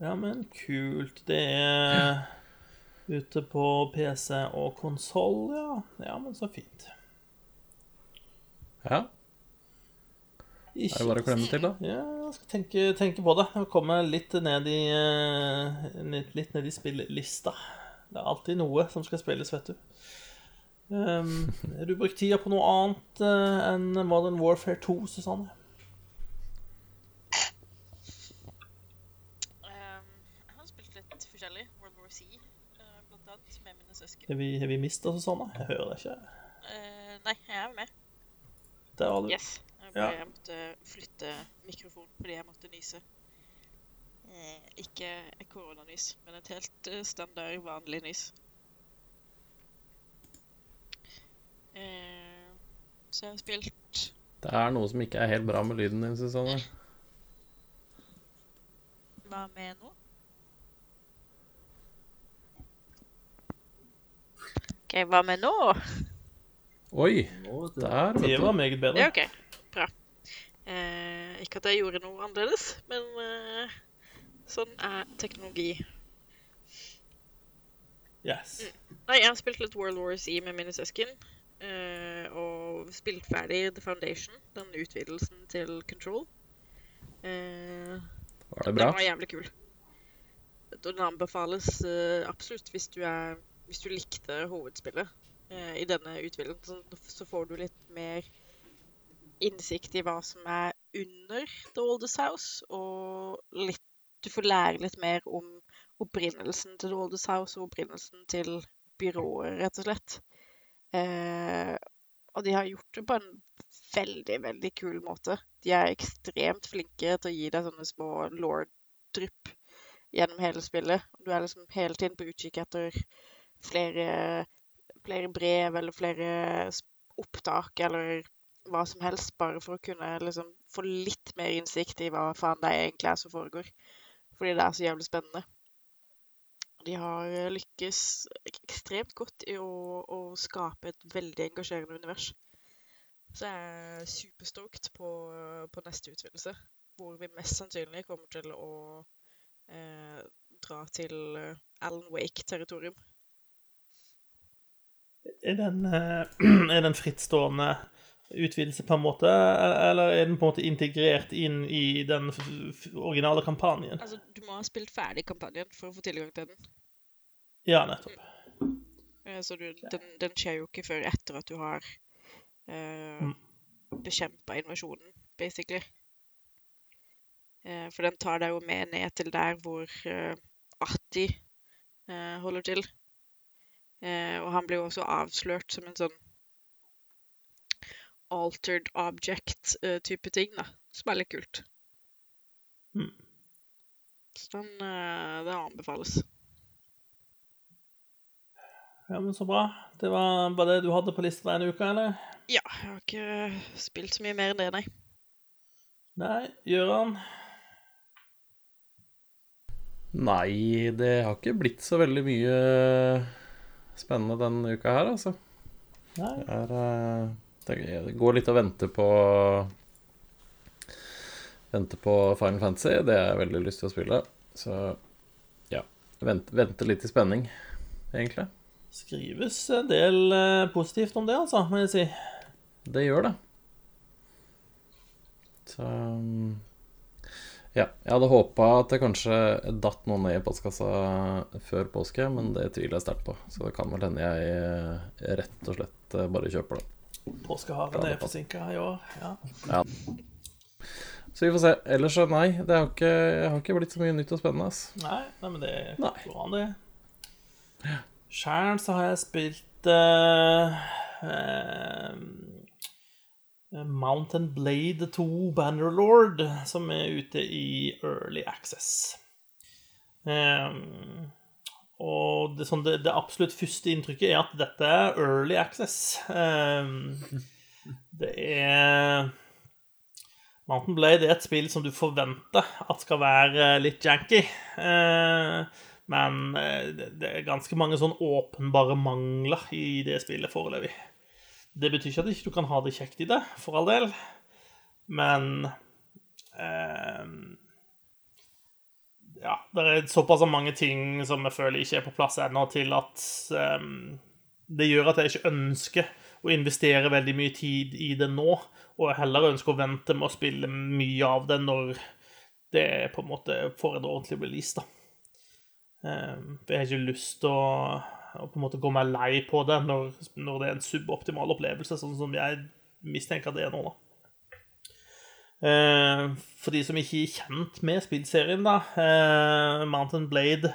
Speaker 1: Ja, men kult. Det er ute på PC og konsoll, ja. Ja, men så fint.
Speaker 4: Ja. Det er jo bare å klemme til, da.
Speaker 1: Ja, jeg skal tenke, tenke på det. Jeg kommer litt ned i eh, litt, litt ned i spillelista. Det er alltid noe som skal spilles, vet du. Um, har <laughs> du brukt tida på noe annet uh, enn Modern Warfare 2, Susanne?
Speaker 2: Um, jeg har spilt litt forskjellig. World War C, uh, blant annet, med mine søsken.
Speaker 1: Har vi, har vi mista Susanne? Jeg hører deg ikke.
Speaker 2: Uh, nei, jeg er med.
Speaker 1: Der var du.
Speaker 2: Yes. Jeg, ble,
Speaker 1: Ja.
Speaker 2: jeg måtte flytte mikrofonen fordi jeg måtte nyse. Eh, ikke et koronanys, men et helt eh, standard, vanlig nys. Eh, så jeg har spilt
Speaker 4: Det er noe som ikke er helt bra med lyden din, Susanne.
Speaker 2: Hva med nå? OK, hva med nå?
Speaker 4: Oi, der,
Speaker 1: Det var meget
Speaker 2: Det
Speaker 1: bedre.
Speaker 2: er OK. Bra. Eh, ikke at jeg gjorde noe annerledes, men eh, sånn er teknologi.
Speaker 1: Yes.
Speaker 2: Nei, jeg har spilt litt World War Z med mine søsken. eh, og spilt ferdig The Foundation, den utvidelsen til Control. Eh,
Speaker 4: Var det
Speaker 2: Den
Speaker 4: bra?
Speaker 2: var jævlig kul. Den anbefales eh, absolutt hvis du, er, hvis du likte hovedspillet i denne utvidelsen. Så får du litt mer innsikt i hva som er under The Oldest House, og litt, du får lære litt mer om opprinnelsen til The Oldest House og opprinnelsen til byrået, rett og slett. Eh, og de har gjort det på en veldig, veldig kul måte. De er ekstremt flinke til å gi deg sånne små lord-drypp gjennom hele spillet. Du er liksom hele tiden på utkikk etter flere, flere brev eller flere opptak eller hva som helst, bare for å kunne liksom få litt mer innsikt i hva faen det egentlig er som foregår. Fordi det er så jævlig spennende. De har eh, lykkes ekstremt godt i å, å skape et veldig engasjerende univers. Så jeg er superstoked på, på neste utvidelse, hvor vi mest sannsynlig kommer til å eh, dra til eh, Alan Wake-territorium.
Speaker 1: Er den, eh, <clears throat> er den frittstående utvidelse på en måte, eller er den på en måte integrert inn i den originale kampanjen?
Speaker 2: Altså, du må ha spilt ferdig kampanjen for å få tilgang til den.
Speaker 1: Ja, nettopp.
Speaker 2: Eh, Så du, den, den skjer jo ikke før etter at du har uh,
Speaker 1: Mm.
Speaker 2: bekjempa invasjonen, basically. Uh, for den tar deg jo med ned til der hvor eh, Atti eh, holder til. Eh, og han blir jo også avslørt som en sånn altered object-type ting, da. Som er litt kult.
Speaker 1: Mm.
Speaker 2: Så den, eh, det anbefales.
Speaker 1: Ja, men så bra. Det var, bare det du hadde på lista denne uka, eller?
Speaker 2: Ja, jeg har ikke spilt så mye mer enn det, nei.
Speaker 1: Nei, Gøran?
Speaker 4: Nei, det har ikke blitt så veldig mye spennende denne uka her, altså.
Speaker 1: Nei.
Speaker 4: Det, er, eh, det går litt å vente på Vente på Final Fantasy. Det har jeg veldig lyst til å spille. Så ja. Vente, vente litt i spenning, egentlig.
Speaker 1: Skrives en del eh, positivt om det, altså, må jeg si.
Speaker 4: Det gjør det. Så um, Ja. Jeg hadde håpa at det kanskje datt noe ned i postkassa før påske, men det tviler jeg sterkt på. Så det kan vel hende jeg eh, rett og slett eh, bare kjøper det.
Speaker 1: Påskeharen er forsinka i år. Ja.
Speaker 4: Ja. Så vi får se. Ellers så nei, det har ikke, har ikke blitt så mye nytt og spennende. ass.
Speaker 1: Nei, nei, men det går an, det. Sjæl så har jeg spilt uh, eh, Mountain Blade 2 Bannerlord, som er ute i Early Access. Um, og det, sånn, det, det, absolutt første inntrykket er at dette er early access. Um, <laughs> det er Mountain Blade er et spill som du forventer at skal være litt janky. Uh, men det er ganske mange sånn åpenbare mangler i det spillet foreløpig. Det betyr ikke at du ikke kan ha det kjekt i det, for all del, men eh, Ja, det er såpass mange ting som jeg føler ikke er på plass ennå, til at eh, det gjør at jeg ikke ønsker å investere veldig mye tid i det nå, og jeg heller ønsker å vente med å spille mye av det når det på en måte får en ordentlig release, da. Eh, for jeg har ikke lyst til å og på en måte gå meg lei på det når, når, det er en suboptimal opplevelse, sånn som jeg mistenker det er nå. da. Eh, for de som ikke er kjent med spillserien, da eh, Mountain Blade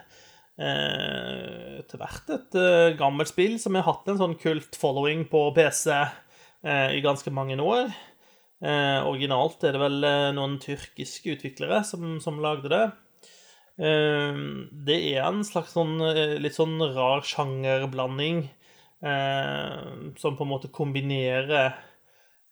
Speaker 1: eh, hvert et eh, gammelt spill som har hatt en sånn kult following på PC eh, i ganske mange år. Eh, originalt er det vel noen tyrkiske utviklere som, som lagde det. Ehm, det er en slags sånn eh, litt sånn rar sjangerblanding ehm, som på en måte kombinerer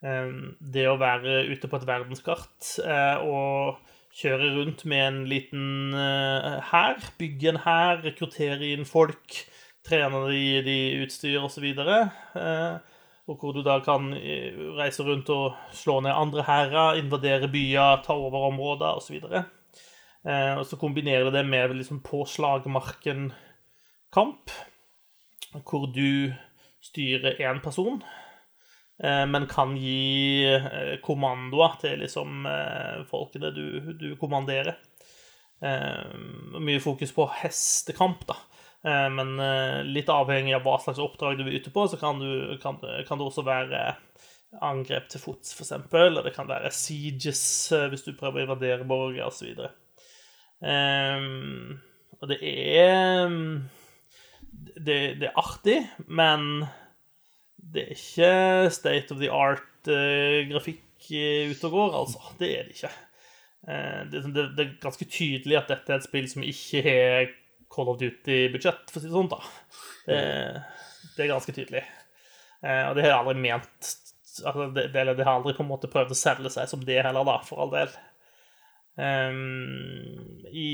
Speaker 1: ehm, det å være ute på et verdenskart eh, og kjøre rundt med en liten eh, hær, bygge en hær, rekruttere inn folk, trene de, de utstyr osv. Og hvor du da kan reise rundt og slå ned andre hærer, invadere byer, ta over områder osv. Eh, og så kombinerer det med liksom på slagmarken-kamp, hvor du styrer én person, eh, men kan gi eh, kommandoer til liksom folkene du, du kommanderer. Mye fokus på hestekamp, da. Men litt avhengig av hva slags oppdrag du er ute på, så kan, du, kan, kan det også være angrep til fots, f.eks., eller det kan være sieges hvis du prøver å invadere borger, osv. Um, og det er det, det, er artig, men det er ikke state of the art-grafikk uh, ute og går, altså. Det er det ikke. Uh, det, det, det, er ganske tydelig at dette er et spill som ikke har Call of Duty-budsjett, for å si det sånn. da. Det, det er ganske tydelig. Uh, og det har jeg aldri ment altså, det, det, det, har aldri på en måte prøvd å selge seg som det heller, da, for all del. Um, I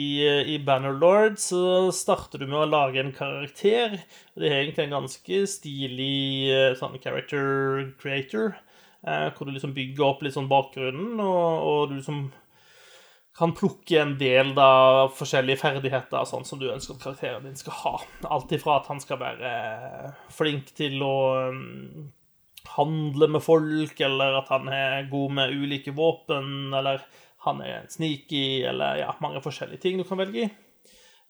Speaker 1: i Bannerlord så starter du med å lage en karakter. Det er egentlig en ganske stilig eh, sånn character creator. Uh, hvor du liksom bygger opp litt sånn bakgrunnen, og, og du liksom kan plukke en del da, forskjellige ferdigheter sånn som du ønsker at karakteren din skal ha. Alt ifra at han skal være flink til å um, handle med folk, eller at han er god med ulike våpen, eller han er sneaky, eller ja, mange forskjellige ting du kan velge i.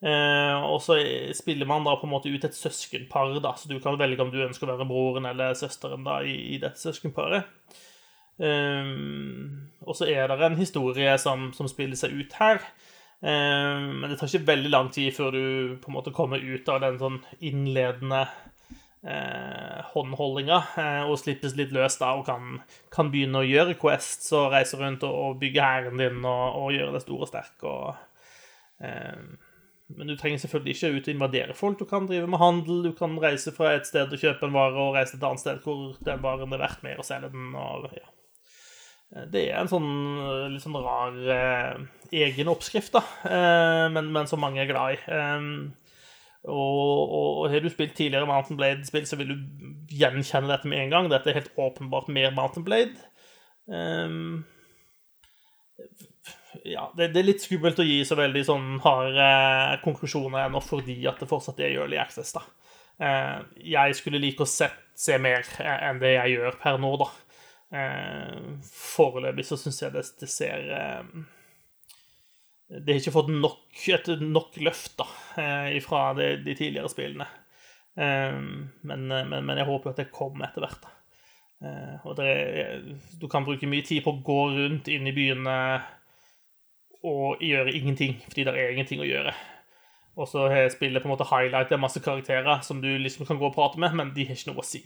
Speaker 1: Eh, og så spiller man da på en måte ut et søskenpar, da, så du kan velge om du ønsker å være broren eller søsteren da i, i dette søskenparet. Eh, og så er det en historie som, som spiller seg ut her. Eh, men det tar ikke veldig lang tid før du på en måte kommer ut av den sånn innledende eh, håndholdinga eh, og slippes litt løs da, og kan, kan, begynne å gjøre quests og reise rundt og, og bygge hæren din og, og, gjøre det store og sterk. Og, eh, men du trenger selvfølgelig ikke ut og invadere folk. Du kan drive med handel, du kan reise fra et sted og kjøpe en vare og reise til et annet sted hvor den varen er verdt mer å selge den. og ja. Eh, det er en sånn eh, litt sånn rar eh, egen oppskrift, da, men, men, som mange er glad i. Eh, og, og, har du spilt tidligere Mountain Blade-spill, så vil du gjenkjenne dette med en gang. Dette er helt åpenbart mer Mountain Blade. Um, ja, det, det, er litt skummelt å gi så veldig sånn harde konklusjoner ennå fordi at det fortsatt er early access, da. Uh, jeg skulle like å se, se mer enn det jeg gjør per nå, da. Uh, foreløpig så syns jeg det, det ser uh, det har ikke fått nok, et nok løft da, eh, fra de, de tidligere spillene. Um, men, men, men, jeg håper at det kommer etter hvert. Uh, og det, du kan bruke mye tid på å gå rundt inn i byene og gjøre ingenting, fordi det er ingenting å gjøre. Og så har på en måte highlightet masse karakterer som du liksom kan gå og prate med, men de har ikke noe å si.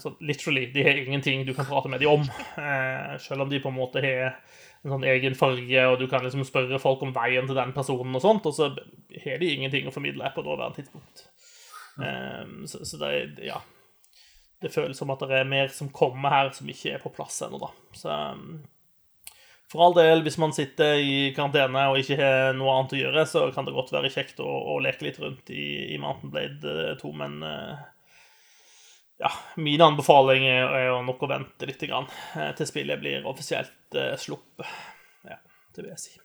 Speaker 1: Så literally, de har ingenting du kan prate med dem om, selv om de på en måte har en sånn egen farge, og du kan liksom spørre folk om veien til den personen og sånt, og så har de ingenting å formidle på nåværende tidspunkt. Um, så, så det, ja, det føles som at det er mer som kommer her, som ikke er på plass ennå, da. Så um, for all del, hvis man sitter i karantene og ikke har noe annet å gjøre, så kan det godt være kjekt å, å leke litt rundt i, i Mountain Blade 2, men uh, ja, min anbefaling er, jo nok å vente litt grann, uh, til spillet blir offisielt uh, sluppet. Ja, det vil jeg si.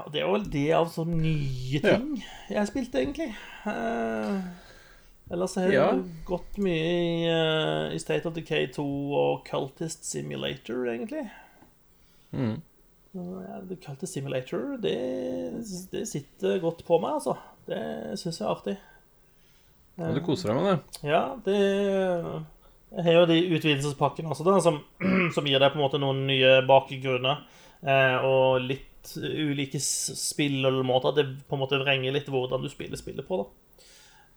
Speaker 1: Og det er vel det av sånne nye ting ja. jeg spilte, egentlig. Uh, Ellers har ja. det gått mye i, uh, i, State of Decay 2 og Cultist Simulator, egentlig. Mm. Uh, Cultist Simulator, det, det, sitter godt på meg, altså. Det syns jeg er artig.
Speaker 4: Ja, du koser deg med det?
Speaker 1: Ja, det Jeg har jo de utvidelsespakkene også, da, som, <clears throat> som, gir deg på en måte noen nye bakgrunner. Eh, og litt ulike spillmåter. Det på en måte vrenger litt hvordan du spiller spillet på, da.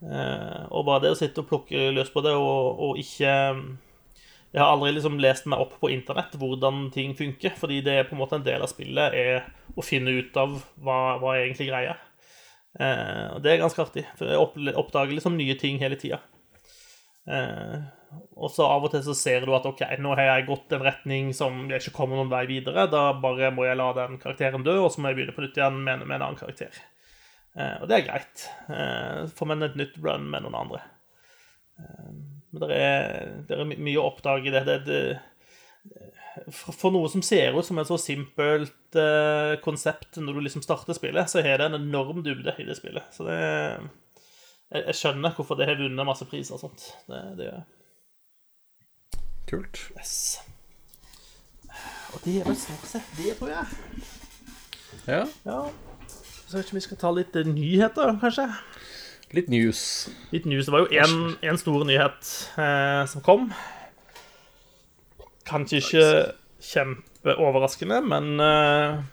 Speaker 1: Eh, og bare det å sitte og plukke løs på det og, og ikke Jeg har aldri liksom lest meg opp på internett hvordan ting funker, fordi det er på en måte en del av spillet er å finne ut av hva, hva er egentlig greia. Og det er ganske artig, for jeg oppdager liksom nye ting hele tida. Eh, og så av og til så ser du at OK, nå har jeg gått en retning som jeg ikke kommer noen vei videre. Da bare må jeg la den karakteren dø, og så må jeg begynne på nytt igjen med, med en annen karakter. Eh, og det er greit. Eh, får man et nytt run med noen andre. Eh, men det er, er mye å oppdage i det. det, det for noe som ser ut som et så simpelt uh, konsept når du liksom starter spillet, så har det en enorm dybde i det spillet. Så det jeg, jeg skjønner hvorfor det har vunnet masse priser og sånt. Det, det gjør jeg.
Speaker 4: Kult.
Speaker 1: Yes. Og det er vel stort sett det, tror jeg.
Speaker 4: Ja.
Speaker 1: ja. Så vet ikke om vi skal ta litt eh, nyheter, kanskje?
Speaker 4: Litt news.
Speaker 1: Litt news. Det var jo én stor nyhet eh, som kom. Kanskje ikke kjempeoverraskende, men uh,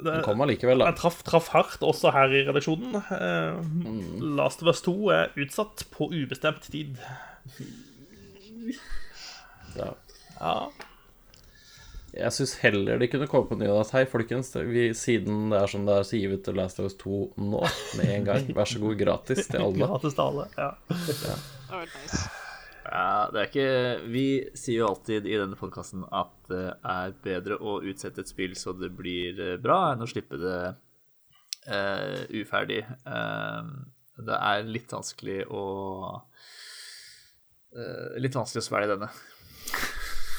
Speaker 4: det, Den kom allikevel, da.
Speaker 1: Den traff, traff, hardt også her i redaksjonen. Uh, mm. Last of Us 2 er utsatt på ubestemt tid.
Speaker 4: Ja. ja. Jeg syns heller de kunne komme på nyhet at hei, folkens, vi, siden det er som det er, så gir vi til Last of Us 2 nå med en gang. Vær så god, gratis til alle. <laughs>
Speaker 1: gratis til alle, ja.
Speaker 2: ja.
Speaker 3: Ja. det er ikke Vi sier jo alltid i denne podkasten at det er bedre å utsette et spill så det blir eh, bra, enn å slippe det uh, uferdig. Uh, det er litt vanskelig å uh, Litt vanskelig å svelge denne.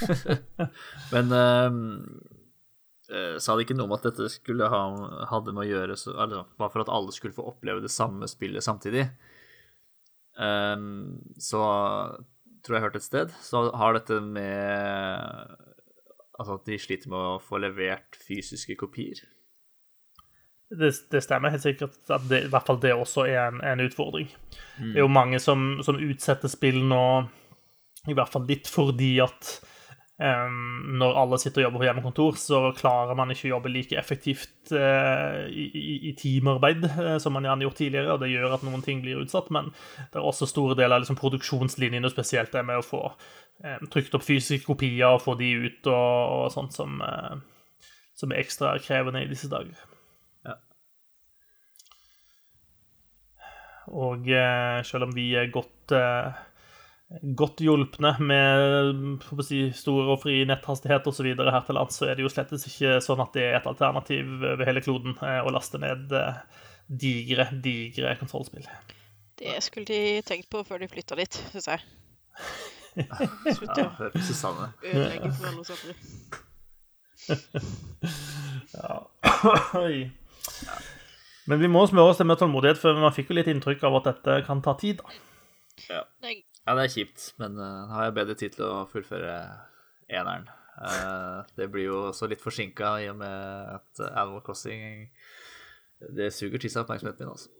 Speaker 3: <laughs> Men sa det ikke noe om at dette skulle ha, hadde med å gjøre så, eller, Bare for at alle skulle få oppleve det samme spillet samtidig. Um, så tror jeg hørte et sted, så har dette med Altså at de sliter med å få levert fysiske kopier.
Speaker 1: Det, det, stemmer helt sikkert at det, i hvert fall det også er en, en utfordring. Mm. Det er jo mange som, som, utsetter spill nå, i hvert fall litt fordi at når alle sitter og jobber på hjemmekontor, så klarer man ikke å jobbe like effektivt uh, i, i, i, teamarbeid uh, som man gjerne gjort tidligere, og det gjør at noen ting blir utsatt. Men det er også store deler av liksom, produksjonslinjene, spesielt det med å få um, trykt opp fysiske kopier og få de ut, og, og sånt som, uh, som, er ekstra krevende i disse dager.
Speaker 3: Ja.
Speaker 1: Og selv om vi er godt godt hjulpne med si, stor og fri netthastighet osv. her til lands, så er det jo slett ikke sånn at det er et alternativ ved hele kloden eh, å laste ned eh, digre, digre kontrollspill.
Speaker 2: Det skulle de tenkt på før de flytta dit, syns jeg. <laughs>
Speaker 3: Slutt å
Speaker 2: ødelegge for alle oss andre.
Speaker 1: ja. Oi. Men vi må smøre oss til med tålmodighet, for man fikk jo litt inntrykk av at dette kan ta tid. da.
Speaker 3: Ja. Ja, det er kjipt, men uh, har jeg bedre tid til å fullføre eneren. Uh, det blir jo også litt forsinka i og med at Animal Crossing Det suger til seg oppmerksomheten min, altså.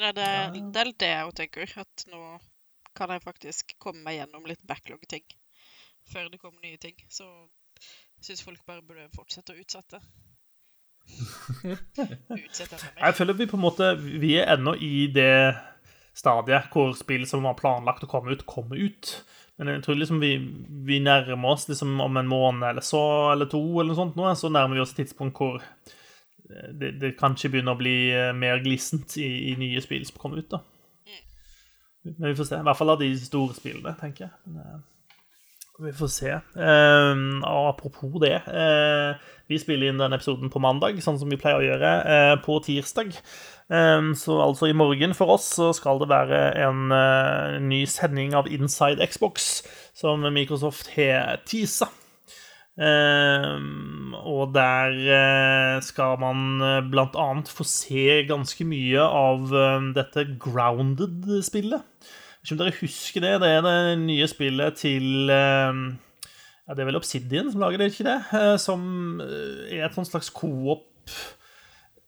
Speaker 2: Ja, det, det er det jeg tenker. At nå kan jeg faktisk komme meg gjennom litt backlog-ting før det kommer nye ting. Så jeg syns folk bare burde fortsette å utsette. <laughs>
Speaker 1: utsette. Jeg føler vi på en måte Vi er ennå i det stadiet hvor spill som var planlagt å komme ut, kommer ut. Men jeg tror liksom vi, vi nærmer oss liksom om en måned eller så, eller to, eller noe sånt, nå, så nærmer vi oss et tidspunkt hvor det, det kanskje begynner å bli eh, mer glissent i, i nye spill som kommer ut. da. Men vi får se. I hvert fall av de store spillene, tenker jeg. Men, eh, vi får se. Eh, apropos det. Uh, vi spiller inn denne episoden på mandag, sånn som vi pleier å gjøre, Uh, på tirsdag. Eh, så altså i morgen for oss så skal det være en eh, ny sending av Inside Xbox, som Microsoft har teasa. Um, og der uh, skal man uh, blant annet få se ganske mye av dette Grounded-spillet. Ikke om dere husker det? Det er det nye spillet til ja, Det er vel Obsidian som lager det, ikke det? som er et sånt slags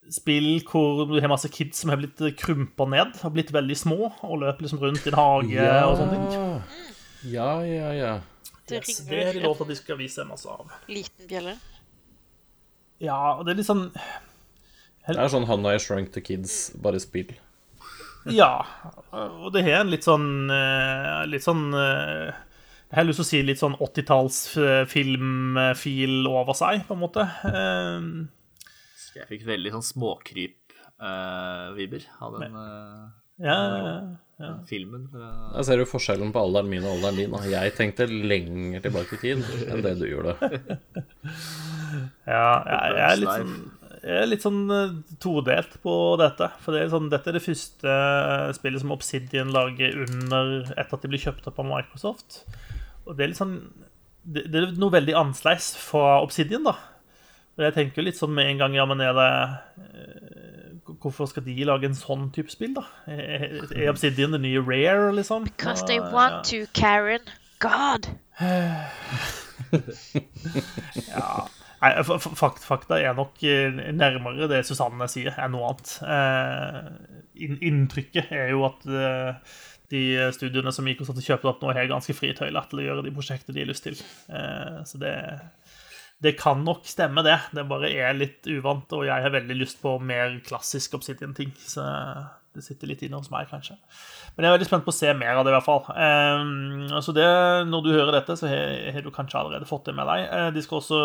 Speaker 1: coop-spill hvor du har masse kids som har blitt krympa ned og blitt veldig små og løper liksom rundt i en hage
Speaker 4: Ja,
Speaker 1: og sånne ting.
Speaker 4: ja, ja. ja.
Speaker 2: Det
Speaker 1: Yes, det er de lov til at de skal vise masse av.
Speaker 2: liten bjelle.
Speaker 1: Ja, og det er litt sånn
Speaker 4: Det er sånn Hanna I Shrunk the Kids, bare spill.
Speaker 1: Ja. Og det har en litt sånn eh, Litt sånn eh, Jeg har lyst til å si litt sånn 80-tallsfilmfil over seg, på en måte. Eh,
Speaker 3: Jeg fikk veldig sånn småkryp-vibber av den uh,
Speaker 1: Ja,
Speaker 3: den filmen. fra-
Speaker 4: Jeg ser jo forskjellen på alderen min og alderen din. Jeg tenkte lenger tilbake i tid enn det du gjorde. <laughs>
Speaker 1: ja jeg, jeg er litt sånn jeg er litt sånn eh, todelt på dette. For det er sånn, dette er det første eh, spillet som Obsidian lager under etter at de blir kjøpt opp av Microsoft. Og det er litt sånn Det, det er noe veldig annerledes fra Obsidian, da. Og jeg tenker litt sånn med en gang Ja, men er det eh, Hvorfor skal de lage en sånn type spill, da? Er, er Obsidian det nye Rare, liksom?
Speaker 2: Because they want to, Karen. God! <sighs>
Speaker 1: Ja. Nei, fakt, fakta er nok eh, nærmere det Susanne sier, enn noe annet. Eh, inntrykket er jo at de studiene som Microsoft og kjøpt opp nå, har ganske frie tøyler til å gjøre de prosjektene de har lyst til. Så det, det kan nok stemme, det. Det bare er litt uvant, og jeg har veldig lyst på mer klassisk Obsidian-ting. Så det sitter litt inne hos meg, kanskje. Men jeg er veldig spent på å se mer av det, i hvert fall. Så altså det, når du hører dette, så har du kanskje allerede fått det med deg. Eh, de skal også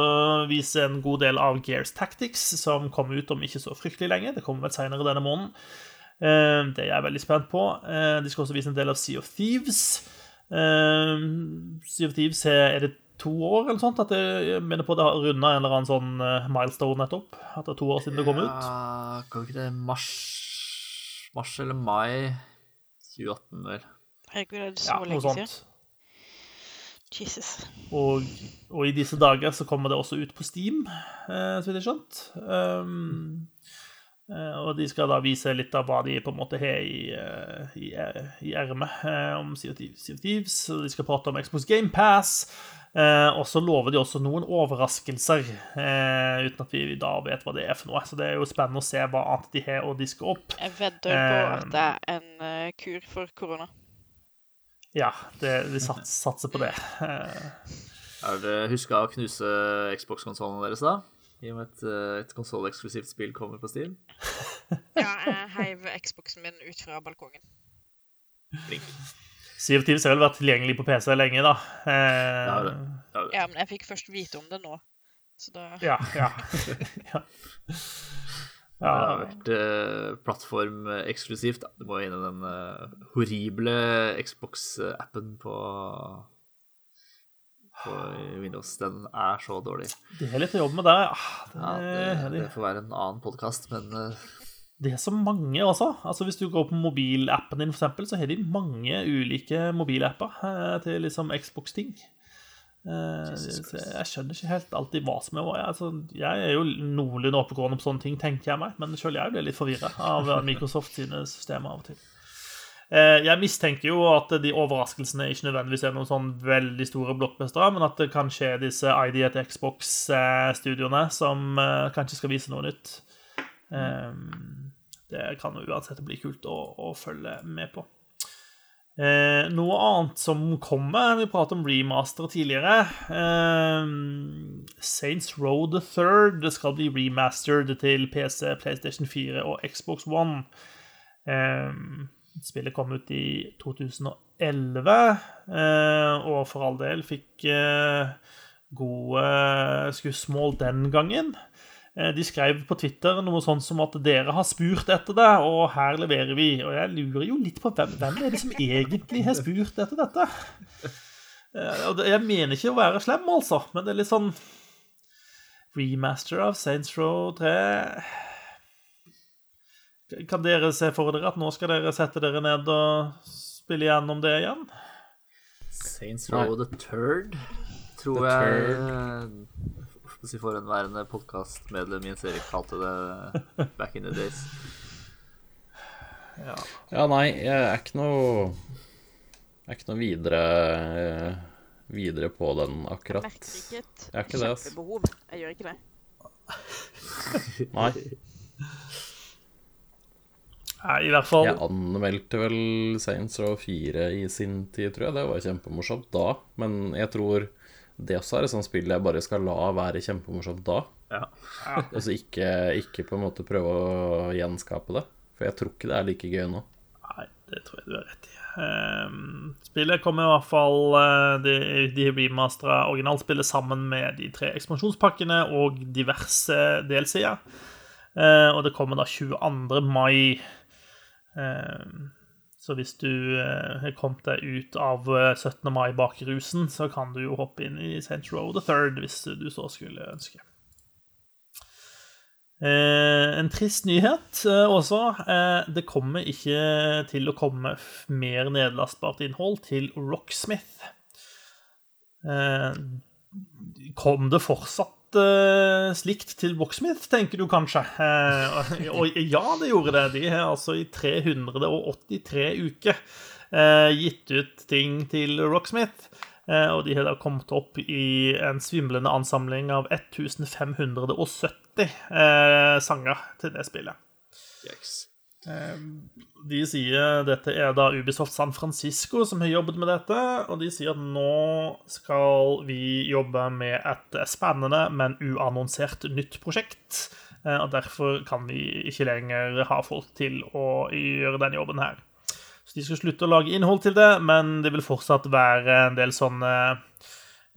Speaker 1: vise en god del av Gears Tactics, som kommer ut om ikke så fryktelig lenge. Det kommer vel senere denne måneden. Eh, det er jeg veldig spent på. Uh, de skal også vise en del av Sea of Thieves. Eh, sea of Thieves er det to år eller sånt? At det, jeg minner på det har runda en eller annen sånn eh, milestone nettopp? At det er to år siden det kom ut?
Speaker 3: Ja, kan ikke det mars Mars eller mai 2018, vel?
Speaker 2: Herregud, er det så
Speaker 1: Ja,
Speaker 2: lenge siden?
Speaker 1: sånt.
Speaker 2: Jesus.
Speaker 1: Og, og i disse dager så kommer det også ut på Steam, eh, så vidt jeg har skjønt. Um, og de skal da vise litt av hva de på en måte har i, eh, i, i ermet eh, om Sea of Thieves. De skal prate om Xbox Game Pass. Eh, og så lover de også noen overraskelser, eh, uten at vi da vet hva det er for noe. Så det er jo spennende å se hva annet de har å diske opp.
Speaker 2: Jeg vedder på at
Speaker 1: Eh,
Speaker 2: det er en eh, kur for korona.
Speaker 1: Ja, det, vi sats, satser på det. <laughs> Eh,
Speaker 3: Er det huska å knuse Xbox-konsollen deres, da? I og med at eh, et konsolleksklusivt spill kommer på Steam? <laughs>
Speaker 2: Ja, jeg heiv Xboxen min ut fra balkongen.
Speaker 3: Flink.
Speaker 1: Sea of Thieves har vel vært tilgjengelig på PC lenge, da. Eh,
Speaker 3: Ja, det. Ja, det.
Speaker 2: Ja, men jeg fikk først vite om det nå. Så da
Speaker 1: Ja, ja. <laughs> ja.
Speaker 3: Det har vært eh, plattformeksklusivt. Du må inn i den eh, horrible Xbox-appen på på Windows. Den er så dårlig.
Speaker 1: Det er litt å jobbe med ja.
Speaker 3: Ja,
Speaker 1: Det,
Speaker 3: det,
Speaker 1: det,
Speaker 3: det får være en annen podkast, men eh,
Speaker 1: det er så mange, også. Altså, hvis du går på mobilappen din, eksempel, så har de mange ulike mobilapper eh, til liksom Xbox-ting. Eh, jeg skjønner ikke helt alltid hva som er hva. Altså, jeg er jo noenlunde oppegående på sånne ting, tenker jeg meg, men selv jeg blir litt forvirra av Microsoft sine systemer av og til. Eh, Jeg mistenker jo at de overraskelsene ikke nødvendigvis er noen sånn veldig store blockbustere, men at det kanskje er disse ID at Xbox-studioene som eh, kanskje skal vise noe nytt. Eh, Det kan jo uansett bli kult å, å følge med på. Noe annet som kommer Vi pratet om remaster tidligere. Saints Row the Third skal bli remastered til PC, PlayStation 4 og Xbox One. Eh, Spillet kom ut i 2011, eh, og for all del fikk eh, gode skussmål den gangen. Eh, De skrev på Twitter noe sånt som at dere har spurt etter det, og her leverer vi. Og jeg lurer jo litt på hvem, hvem er det som egentlig har spurt etter dette? Eh, Jeg mener ikke å være slem, altså, men det er litt sånn Remaster av Saints Row 3 Kan dere se for dere at nå skal dere sette dere ned og spille gjennom det igjen?
Speaker 3: Saints Row the Third, tror
Speaker 4: The
Speaker 3: jeg si Forhenværende podkastmedlem Jens Erik kalte det back in the days.
Speaker 4: Ja, nei, jeg er ikke noe Jeg er ikke noe videre Videre på den akkurat.
Speaker 2: Merker ikke et
Speaker 4: Jeg er ikke det,
Speaker 2: kjempebehov. Jeg gjør ikke det.
Speaker 4: Nei. <laughs>
Speaker 1: Nei, i hvert fall
Speaker 4: Jeg anmeldte vel Saints Row 4 i sin tid, tror jeg. Det var kjempemorsomt da. Men jeg tror det også er et sånt spill jeg bare skal la være kjempemorsomt da.
Speaker 3: Ja. <laughs>
Speaker 4: Altså ikke, ikke på en måte prøve å gjenskape det. For jeg tror ikke det er like gøy nå.
Speaker 1: Nei, det tror jeg du har rett i. Ehm, spillet kommer i hvert fall eh, De, de remastera originalspillet sammen med de tre ekspansjonspakkene og diverse delsider. Eh, og det kommer da 22. mai. Ehm, så hvis du eh, har kommet deg ut av eh, 17. mai-bakrusen, så kan du jo hoppe inn i St. Row the Third hvis du så skulle ønske. Eh, en trist nyhet eh, også. Det kommer ikke til å komme mer nedlastbart innhold til Rocksmith. Eh, kom det fortsatt eh, slikt til Rocksmith, tenker du kanskje? Uh, og, ja, det gjorde det. De har altså i 383 uker uh, gitt ut ting til Rocksmith. Og de har da kommet opp i en svimlende ansamling av 1570 eh, sanger til det spillet.
Speaker 3: Yikes.
Speaker 1: De sier dette er da Ubisoft San Francisco som har jobbet med dette, og de sier at nå skal vi jobbe med et spennende, men uannonsert nytt prosjekt. Eh, Og derfor kan vi ikke lenger ha folk til å gjøre den jobben her. Så de skal slutte å lage innhold til det, men det vil fortsatt være en del sånne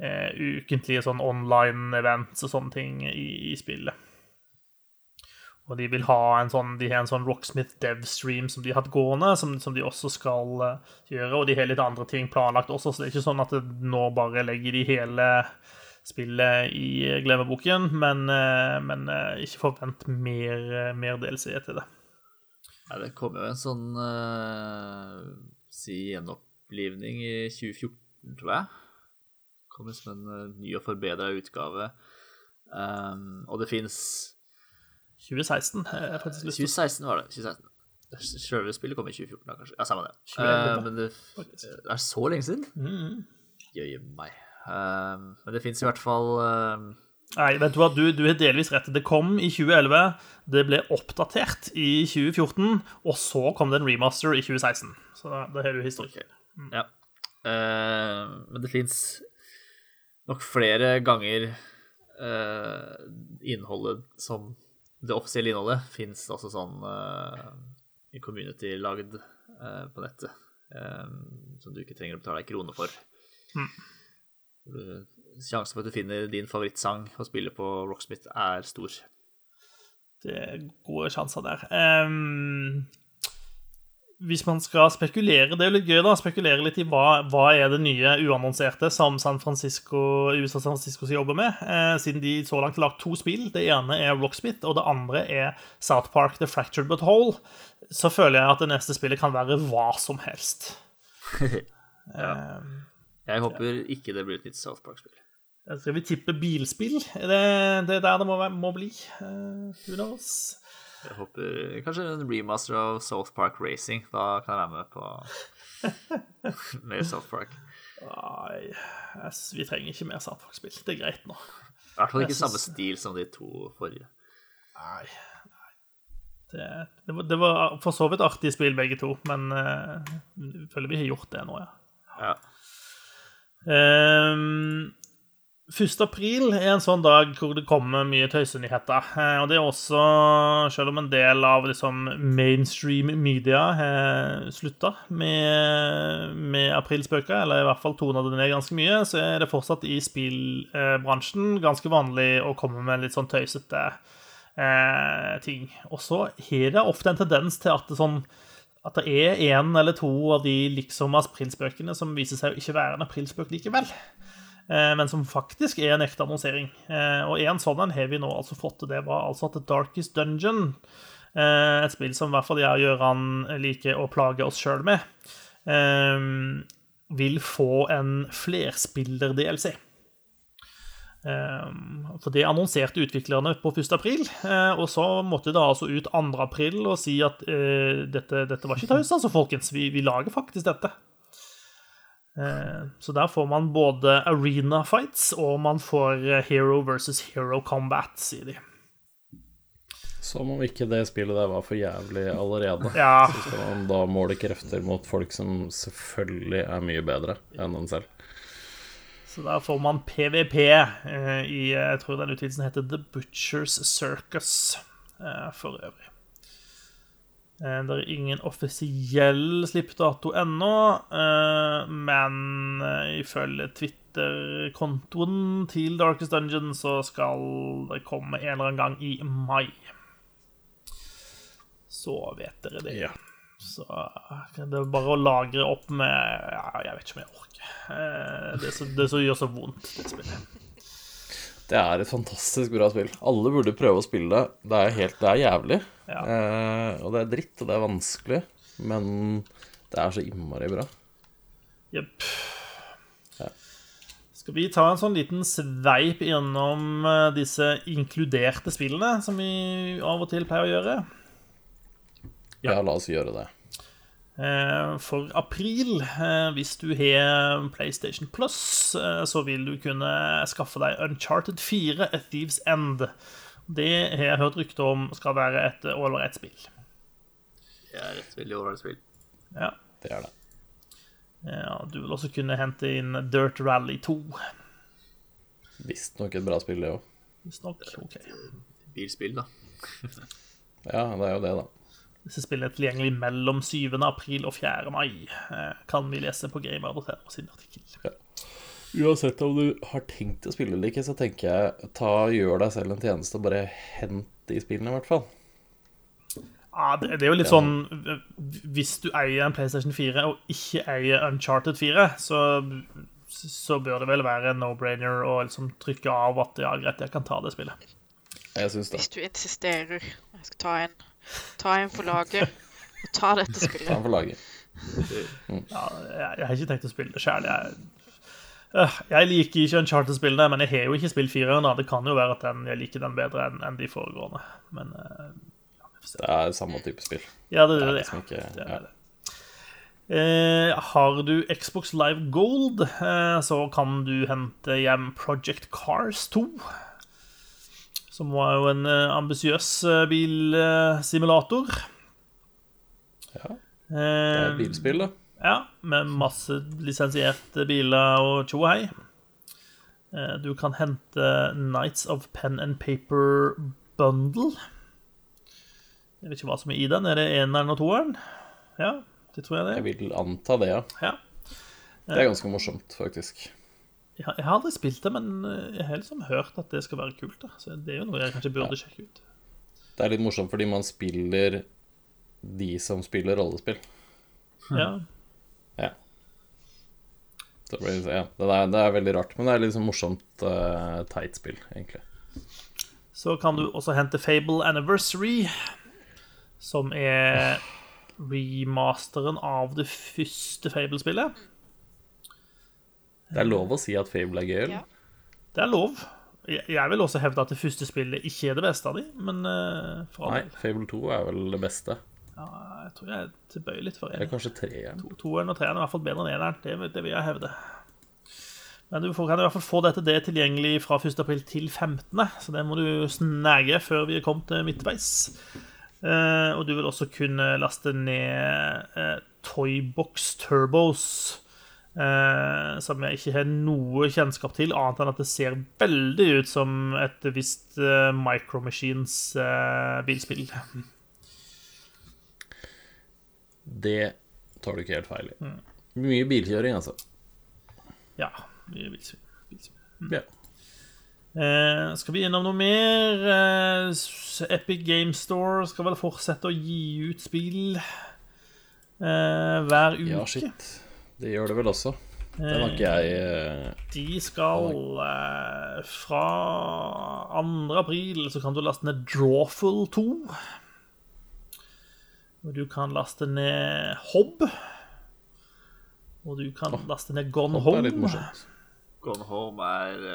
Speaker 1: eh, ukentlige sånn online-events og sånne ting i, i spillet. Og de vil ha en sånn, de har en sånn Rocksmith Dev-stream som de har hatt gående, som, som de også skal eh, gjøre. Og de har litt andre ting planlagt også, så det er ikke sånn at det nå bare legger de hele spillet i glemmeboken. Men, eh, men eh, ikke forvent mer, eh, mer DLC til det.
Speaker 3: Nei, det kom jo en sånn uh, si gjenopplivning i 2014, tror jeg. Kom som en eh, ny og forbedra utgave. Um, og det fins
Speaker 1: 2016 har jeg faktisk lyst til å
Speaker 3: 2016 var det. 2016. Selve spillet kom i 2014, da, kanskje. Ja, samme det.
Speaker 1: 2011,
Speaker 3: uh, men det, det er så lenge siden.
Speaker 1: Mm.
Speaker 3: Jøye meg. Uh, men det fins i hvert fall uh...
Speaker 1: Nei, vet du hva, du, du har delvis rett. Det kom i 2011, det ble oppdatert i 2014, og så kom det en remaster i 2016. Så da, da har du historikk.
Speaker 3: Ja. Eh, men det fins nok flere ganger eh, innholdet som Det offisielle innholdet fins altså sånn uh, i community lagd uh, på nettet. Um, som du ikke trenger å betale ei krone for.
Speaker 1: Mm.
Speaker 3: Sjansen for at du finner din favorittsang å spille på Rocksmith, er stor.
Speaker 1: Det er gode sjanser der. Ehm, hvis man skal spekulere Det er jo litt gøy da, spekulere litt i hva, hva er det nye uannonserte som San Francisco, USA San Francisco skal jobbe med, eh, siden de så langt har lagt to spill. Det ene er Rocksmith, og det andre er South Park The Fractured But Whole. Så føler jeg at det neste spillet kan være hva som helst. <laughs> ja.
Speaker 3: Jeg håper ikke det blir et nytt South Park-spill.
Speaker 1: skal vi tippe bilspill? Er det, det er der det må, må bli? Uh, who knows?
Speaker 3: Jeg håper kanskje en remaster av South Park Racing. Da kan jeg være med på <laughs> mer South Park.
Speaker 1: Nei, vi trenger ikke mer South Park-spill. Det er greit nå.
Speaker 3: I hvert fall ikke
Speaker 1: synes...
Speaker 3: samme stil som de to forrige.
Speaker 1: Nei, nei. Det, det, var, det var for så vidt artige spill, begge to, men uh, føler vi har gjort det nå, ja.
Speaker 3: Ja.
Speaker 1: Ehm, 1. april er en sånn dag hvor det kommer mye tøysenyheter. Eh, og det er også, selv om en del av liksom mainstream media har slutta med, med aprilspøker, eller i hvert fall tona det ned ganske mye, så er det fortsatt i spillbransjen ganske vanlig å komme med litt sånn tøysete eh, ting. Og så har det ofte en tendens til at det, sånn, at det er en eller to av de liksom aprilspøkene som viser seg å ikke være en aprilspøk likevel. Eh, men som faktisk er en ekte annonsering. Eh, og en sånn en har vi nå altså fått til. Det var altså at The Darkest Dungeon, eh, et spill som i hvert fall jeg og Gøran liker å plage oss sjøl med, vil få en flerspiller-DLC. For det annonserte utviklerne på 1. april, og så måtte det altså ut 2. april og si at dette, dette var ikke tøys, altså, folkens. Vi, vi lager faktisk dette. Eh, så der får man både arena fights og man får eh, hero versus hero combat, sier de.
Speaker 4: Som om ikke det spillet der var for jævlig allerede.
Speaker 1: Ja.
Speaker 4: Så skal man da måle krefter mot folk som selvfølgelig er mye bedre enn en selv.
Speaker 1: Så der får man PVP eh, i Jeg tror den utvidelsen heter The Butchers Circus for øvrig. Eh, det er ingen offisiell slippdato ennå, eh, men eh, ifølge Twitter-kontoen til Darkest Dungeon så skal det komme en eller annen gang i mai. Så vet dere det.
Speaker 4: Ja.
Speaker 1: Så det er bare å lagre opp med ja, Jeg vet ikke om jeg orker. Det, så, det så gjør så vondt, det spillet.
Speaker 4: Det er et fantastisk bra spill. Alle burde prøve å spille det. Det er, helt, det er jævlig.
Speaker 1: Ja.
Speaker 4: Eh, og det er dritt, og det er vanskelig. Men det er så innmari bra.
Speaker 1: Jepp.
Speaker 4: Ja.
Speaker 1: Skal vi ta en sånn liten sveip gjennom eh, disse inkluderte spillene, som vi av og til pleier å gjøre?
Speaker 4: Ja, la oss gjøre det.
Speaker 1: Eh, for april, eh, hvis du har PlayStation Plus, så vil du kunne skaffe deg Uncharted 4, A Thieves End. Det har jeg hørt rykter om skal være et ålreit spill.
Speaker 3: Det er et veldig ålreit spill.
Speaker 1: Ja.
Speaker 4: Det er det.
Speaker 1: ja. Du vil også kunne hente inn Dirt Rally 2.
Speaker 4: Visstnok et bra spill, det òg.
Speaker 1: Visstnok. OK.
Speaker 3: Bilspill, da.
Speaker 4: Ja, det er jo det, da.
Speaker 1: Disse spillene er tilgjengelig mellom 7. april og 4. mai, eh, kan vi lese på Gamer.no sin artikkel.
Speaker 4: Ja. Uansett om du har tenkt å spille eller ikke, så tenker jeg ta gjør deg selv en tjeneste og bare hent de spillene, i hvert fall.
Speaker 1: Ja, det, det er jo litt sånn Hvis du eier en PlayStation 4 og ikke eier Uncharted 4, så, så bør det vel være en no-brainer å liksom trykke av at ja, greit, jeg kan ta det spillet.
Speaker 4: Jeg syns det.
Speaker 2: Hvis du insisterer. Jeg skal ta en, ta en for laget og ta dette
Speaker 4: Ta en for laget.
Speaker 1: Ja, jeg, jeg har ikke tenkt å spille det sjøl. Jeg, Øh, jeg liker ikke Uncharted-spillene, men jeg har jo ikke spilt fireren. Det kan jo være at den, jeg liker den bedre enn en de foregående. Men øh,
Speaker 4: Det er samme type spill.
Speaker 1: ja, det
Speaker 4: Det
Speaker 1: er
Speaker 4: er
Speaker 1: det.
Speaker 4: liksom ikke
Speaker 1: Det
Speaker 4: ja.
Speaker 1: er det. Eh, har du Xbox Live Gold, eh, så kan du hente hjem Project Cars 2. Som var jo en uh, ambisiøs eh, bilsimulator.
Speaker 4: Ja, Det er et bilspill, da.
Speaker 1: Ja, med masse lisensierte biler og tjo og hei. Eh, Du kan hente Nights of Pen and Paper Bundle. Jeg vet ikke hva som er i den. Er det eneren og toeren? Ja, det tror jeg det.
Speaker 4: Jeg vil anta det, ja.
Speaker 1: Ja.
Speaker 4: Det er ganske morsomt, faktisk.
Speaker 1: Jeg har jeg har aldri spilt det, men eh, jeg har liksom hørt at det skal være kult. da. Så det er jo noe jeg kanskje burde sjekke ut.
Speaker 4: Det er litt morsomt fordi man spiller de som spiller rollespill.
Speaker 1: Ja.
Speaker 4: Ja. Det, blir, ja, det, er, det er veldig rart, men det er sånn morsomt uh, teit spill, egentlig.
Speaker 1: Så kan du også hente Fable Anniversary, som er remasteren av det første Fable-spillet.
Speaker 4: Det er lov å si at Fable er gøy, eller?
Speaker 2: Ja.
Speaker 1: Det er lov. Jeg vil også hevde at det første spillet ikke er det beste av dem, men eh, for
Speaker 4: Nei. Fable 2 er vel det beste.
Speaker 1: Ja, jeg tror jeg er tilbøyelig for
Speaker 4: Eller
Speaker 1: enig.
Speaker 4: kanskje treeren.
Speaker 1: To- Toeren og treeren er i hvert fall bedre enn eneren. Det, det vil jeg hevde. Men du får, kan i hvert fall få dette det tilgjengelig fra 1. april til 15., så det må du snege før vi er kommet til midtveis. Eh, og du vil også kunne laste ned eh, Toybox Turbos, eh, som jeg ikke har noe kjennskap til, annet enn at det ser veldig ut som et visst eh, Micro Machines eh, bilspill.
Speaker 4: Det tar du ikke helt feil i.
Speaker 1: Mm.
Speaker 4: Mye bilkjøring, altså.
Speaker 1: Ja, mye bilspill. Mm.
Speaker 4: Ja.
Speaker 1: Eh, skal vi innom noe mer? Eh, Epic Game Store skal vel fortsette å gi ut spill eh, hver uke.
Speaker 4: ja, shit. Det gjør det vel også. Den har ikke jeg eh,
Speaker 1: De skal eh, Fra 2. april så kan du laste ned Drawful 2. Og du kan laste ned Hob. Og du kan laste ned Gone
Speaker 4: Home. er litt morsomt.
Speaker 3: Gone Home er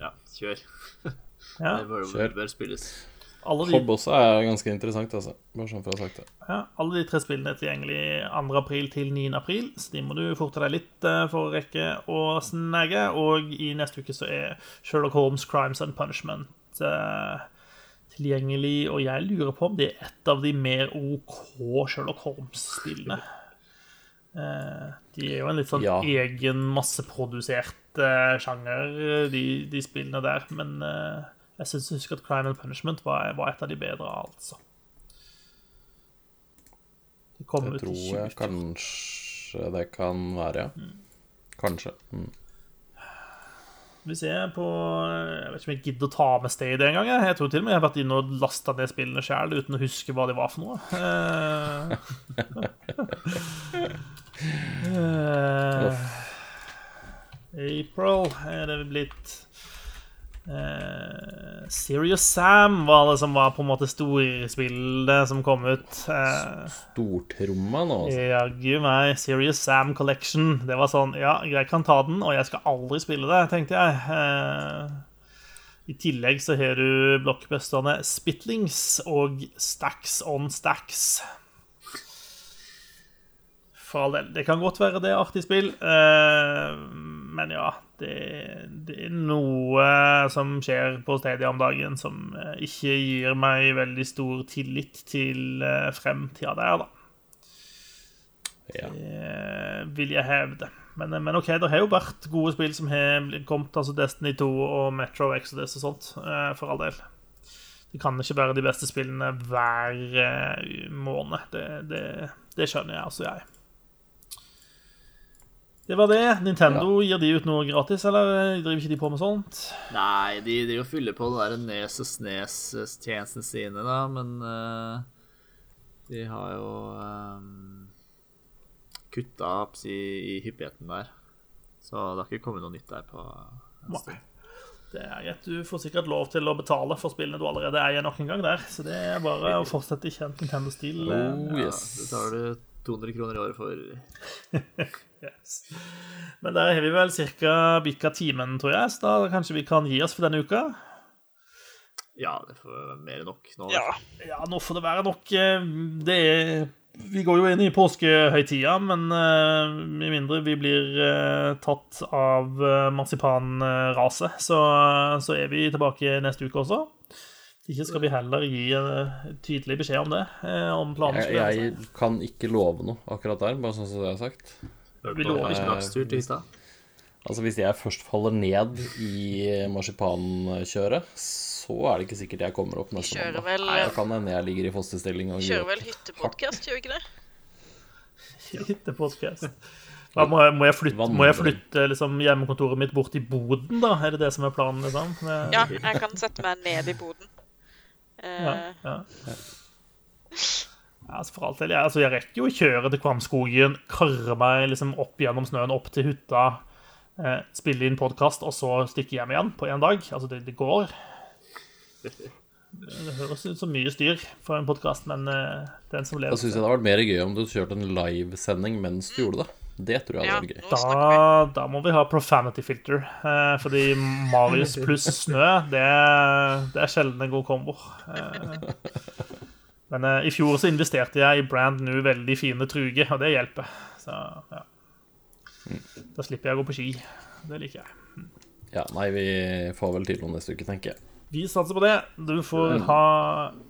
Speaker 3: Ja, kjør. <laughs>
Speaker 1: Ja,
Speaker 3: Det bør, bør spilles.
Speaker 1: Alle, de,
Speaker 4: Hobb også er ganske interessant, altså. Bare sånn for å ha sagt det.
Speaker 1: ja, alle de tre spillene er tilgjengelig 2. april til 9. april, så de må du forte deg litt eh, for å rekke å snagge. Og i neste uke så er Sherlock Holmes Crimes and Punishment eh, tilgjengelig, og jeg lurer på om det er et av de mer OK Sherlock Holmes-spillene. Eh, De er jo en litt sånn
Speaker 4: Ja.
Speaker 1: egen masseprodusert sjanger, de, de spillene der, men eh, jeg syns jeg husker at Crime and Punishment var, var et av de bedre, altså. Det kom
Speaker 4: Det
Speaker 1: ut i
Speaker 4: tror jeg
Speaker 1: 2014.
Speaker 4: kanskje det kan være, ja. Kanskje. Mm.
Speaker 1: Vi ser på Jeg vet ikke om jeg gidder å ta med Stade engang. jeg. Jeg tror til og med jeg har vært inne og lasta ned spillene sjøl uten å huske hva de var for noe. <laughs> Eh, <laughs> eh, April er det blitt eh, Serious Sam var det som var på en måte storspillet som kom ut. Uh,
Speaker 4: Stortromma nå, altså.
Speaker 1: Jaggu meg. Serious Sam Collection. Det var sånn Ja, jeg kan ta den, og jeg skal aldri spille det, tenkte jeg. Uh, I tillegg så har du blockbusterne Spitlings og Stacks on Stacks. For all del. Det kan godt være det er artig spill, uh, men ja det, det er noe som skjer på Stadia om dagen som eh, ikke gir meg veldig stor tillit til eh, fremtida der, da.
Speaker 4: Ja.
Speaker 1: Det vil jeg hevde. Men, men OK, det har jo vært gode spill som har kommet, altså Destiny 2 og Metro Exodus og sånt, eh, for all del. Det kan ikke være de beste spillene hver eh, måned. Det, det, det skjønner jeg, altså jeg. Det var det. Nintendo, gir de ut noe gratis, eller driver ikke de på med sånt?
Speaker 3: Nei, de driver og fyller på det der Nes og Snes-tjenestene sine, da, men uh, de har jo um, kutta opp i, i hyppigheten der. Så det har ikke kommet noe nytt der på en stund.
Speaker 1: Det er greit. Du får sikkert lov til å betale for spillene du allerede eier nok en gang der. Så det er bare å fortsette i kjent Nintendo-stil.
Speaker 4: Oh, yes.
Speaker 3: Ja, det tar du 200 kroner i året for. <laughs>
Speaker 1: Yes. Men der har vi vel ca. bikka timen, tror jeg, så da kanskje vi kan gi oss for denne uka.
Speaker 3: Ja, det får være mer enn nok nå.
Speaker 2: Ja.
Speaker 1: Ja, nå får det være nok. Det er Vi går jo inn i påskehøytida, men eh, med mindre vi blir eh, tatt av eh, marsipanraset, så, så er vi tilbake neste uke også. Ikke skal vi heller gi tydelig beskjed om det. Om planen
Speaker 4: Jeg, jeg kan ikke love noe akkurat der, bare sånn som jeg har sagt.
Speaker 1: Vi lover
Speaker 3: ikke dagstur til hytta.
Speaker 4: Altså Hvis jeg først faller ned i marsipankjøret, så er det ikke sikkert jeg kommer opp neste
Speaker 2: Kjører vel-
Speaker 4: Da kan hende jeg ligger i fosterstilling og
Speaker 2: Kjører vel hyttepodkast, gjør vi ikke det? <laughs>
Speaker 1: Hyttepodcast. Da må jeg, må jeg flytte, må jeg flytte liksom, hjemmekontoret mitt bort i boden, da? Er det det som er planen, liksom?
Speaker 2: Ja, jeg kan sette meg ned i boden. Eh,
Speaker 1: ja. Ja, altså for alt del, jeg, altså jeg rekker jo å kjøre til Kvamskogen, karre meg liksom opp gjennom snøen, opp til hytta, eh, spille inn podkast, og så stikke hjem igjen på én dag. Altså, det, det går. Det høres ut som mye styr for en podkast, men eh, den som
Speaker 4: Da syns jeg det hadde vært mer gøy om du kjørte en livesending mens du gjorde det. Det tror jeg
Speaker 2: ja,
Speaker 4: hadde vært gøy.
Speaker 1: da, da må vi ha profanity filter. Eh, fordi Marius <laughs> pluss snø, det, det er sjelden en god kombo. Eh, men eh, i fjor så investerte jeg i brand new veldig fine truger, og det hjelper. Så ja. Da slipper jeg å gå på ski. Det liker jeg.
Speaker 4: Ja, nei, vi får vel til noe neste uke, tenker jeg.
Speaker 1: Vi satser på det. Du får ha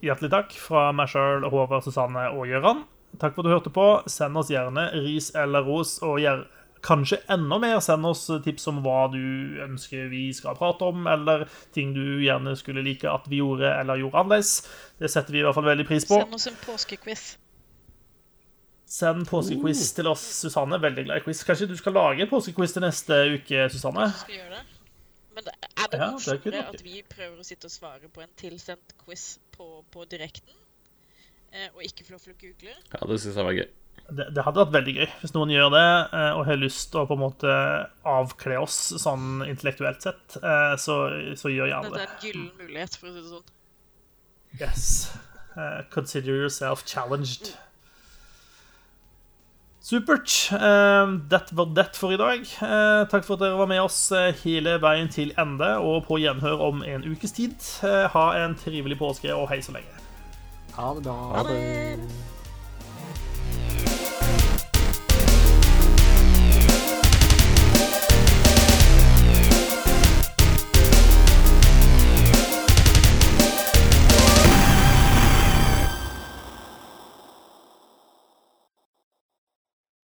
Speaker 1: hjertelig takk fra meg sjøl, Håvard, Susanne og Gøran. Takk for at du hørte på. Send oss gjerne ris eller ros, og gjer- kanskje enda mer send oss tips om hva du ønsker vi skal prate om, eller ting du gjerne skulle like at vi gjorde eller gjorde annerledes. Det setter vi i hvert fall veldig pris på.
Speaker 2: Send oss en påskequiz.
Speaker 1: Send påskequiz til oss, Susanne. Veldig glad i quiz. Kanskje du skal lage en påskequiz til neste uke, Susanne?
Speaker 2: Skal gjøre det? Men det- er det morsommere
Speaker 1: ja,
Speaker 2: at vi prøver å sitte og svare på en tilsendt quiz på, på direkten, eh, og ikke få lov til å google?
Speaker 4: Ja, det syns jeg var gøy.
Speaker 1: Det, det hadde vært veldig gøy hvis noen gjør det eh, og har lyst til å på en måte avkle oss sånn intellektuelt sett. eh, Så, så gjør gjerne
Speaker 2: Dette
Speaker 1: det.
Speaker 2: er en gyllen mulighet, for å si det sånn.
Speaker 1: Yes. Uh, consider yourself challenged. Supert. Eh, Det var det for i dag. Uh, Takk for at dere var med oss hele veien til ende og på gjenhør om en ukes tid. Ha en trivelig påske og hei så lenge.
Speaker 3: Ha det bra.
Speaker 2: Ha det!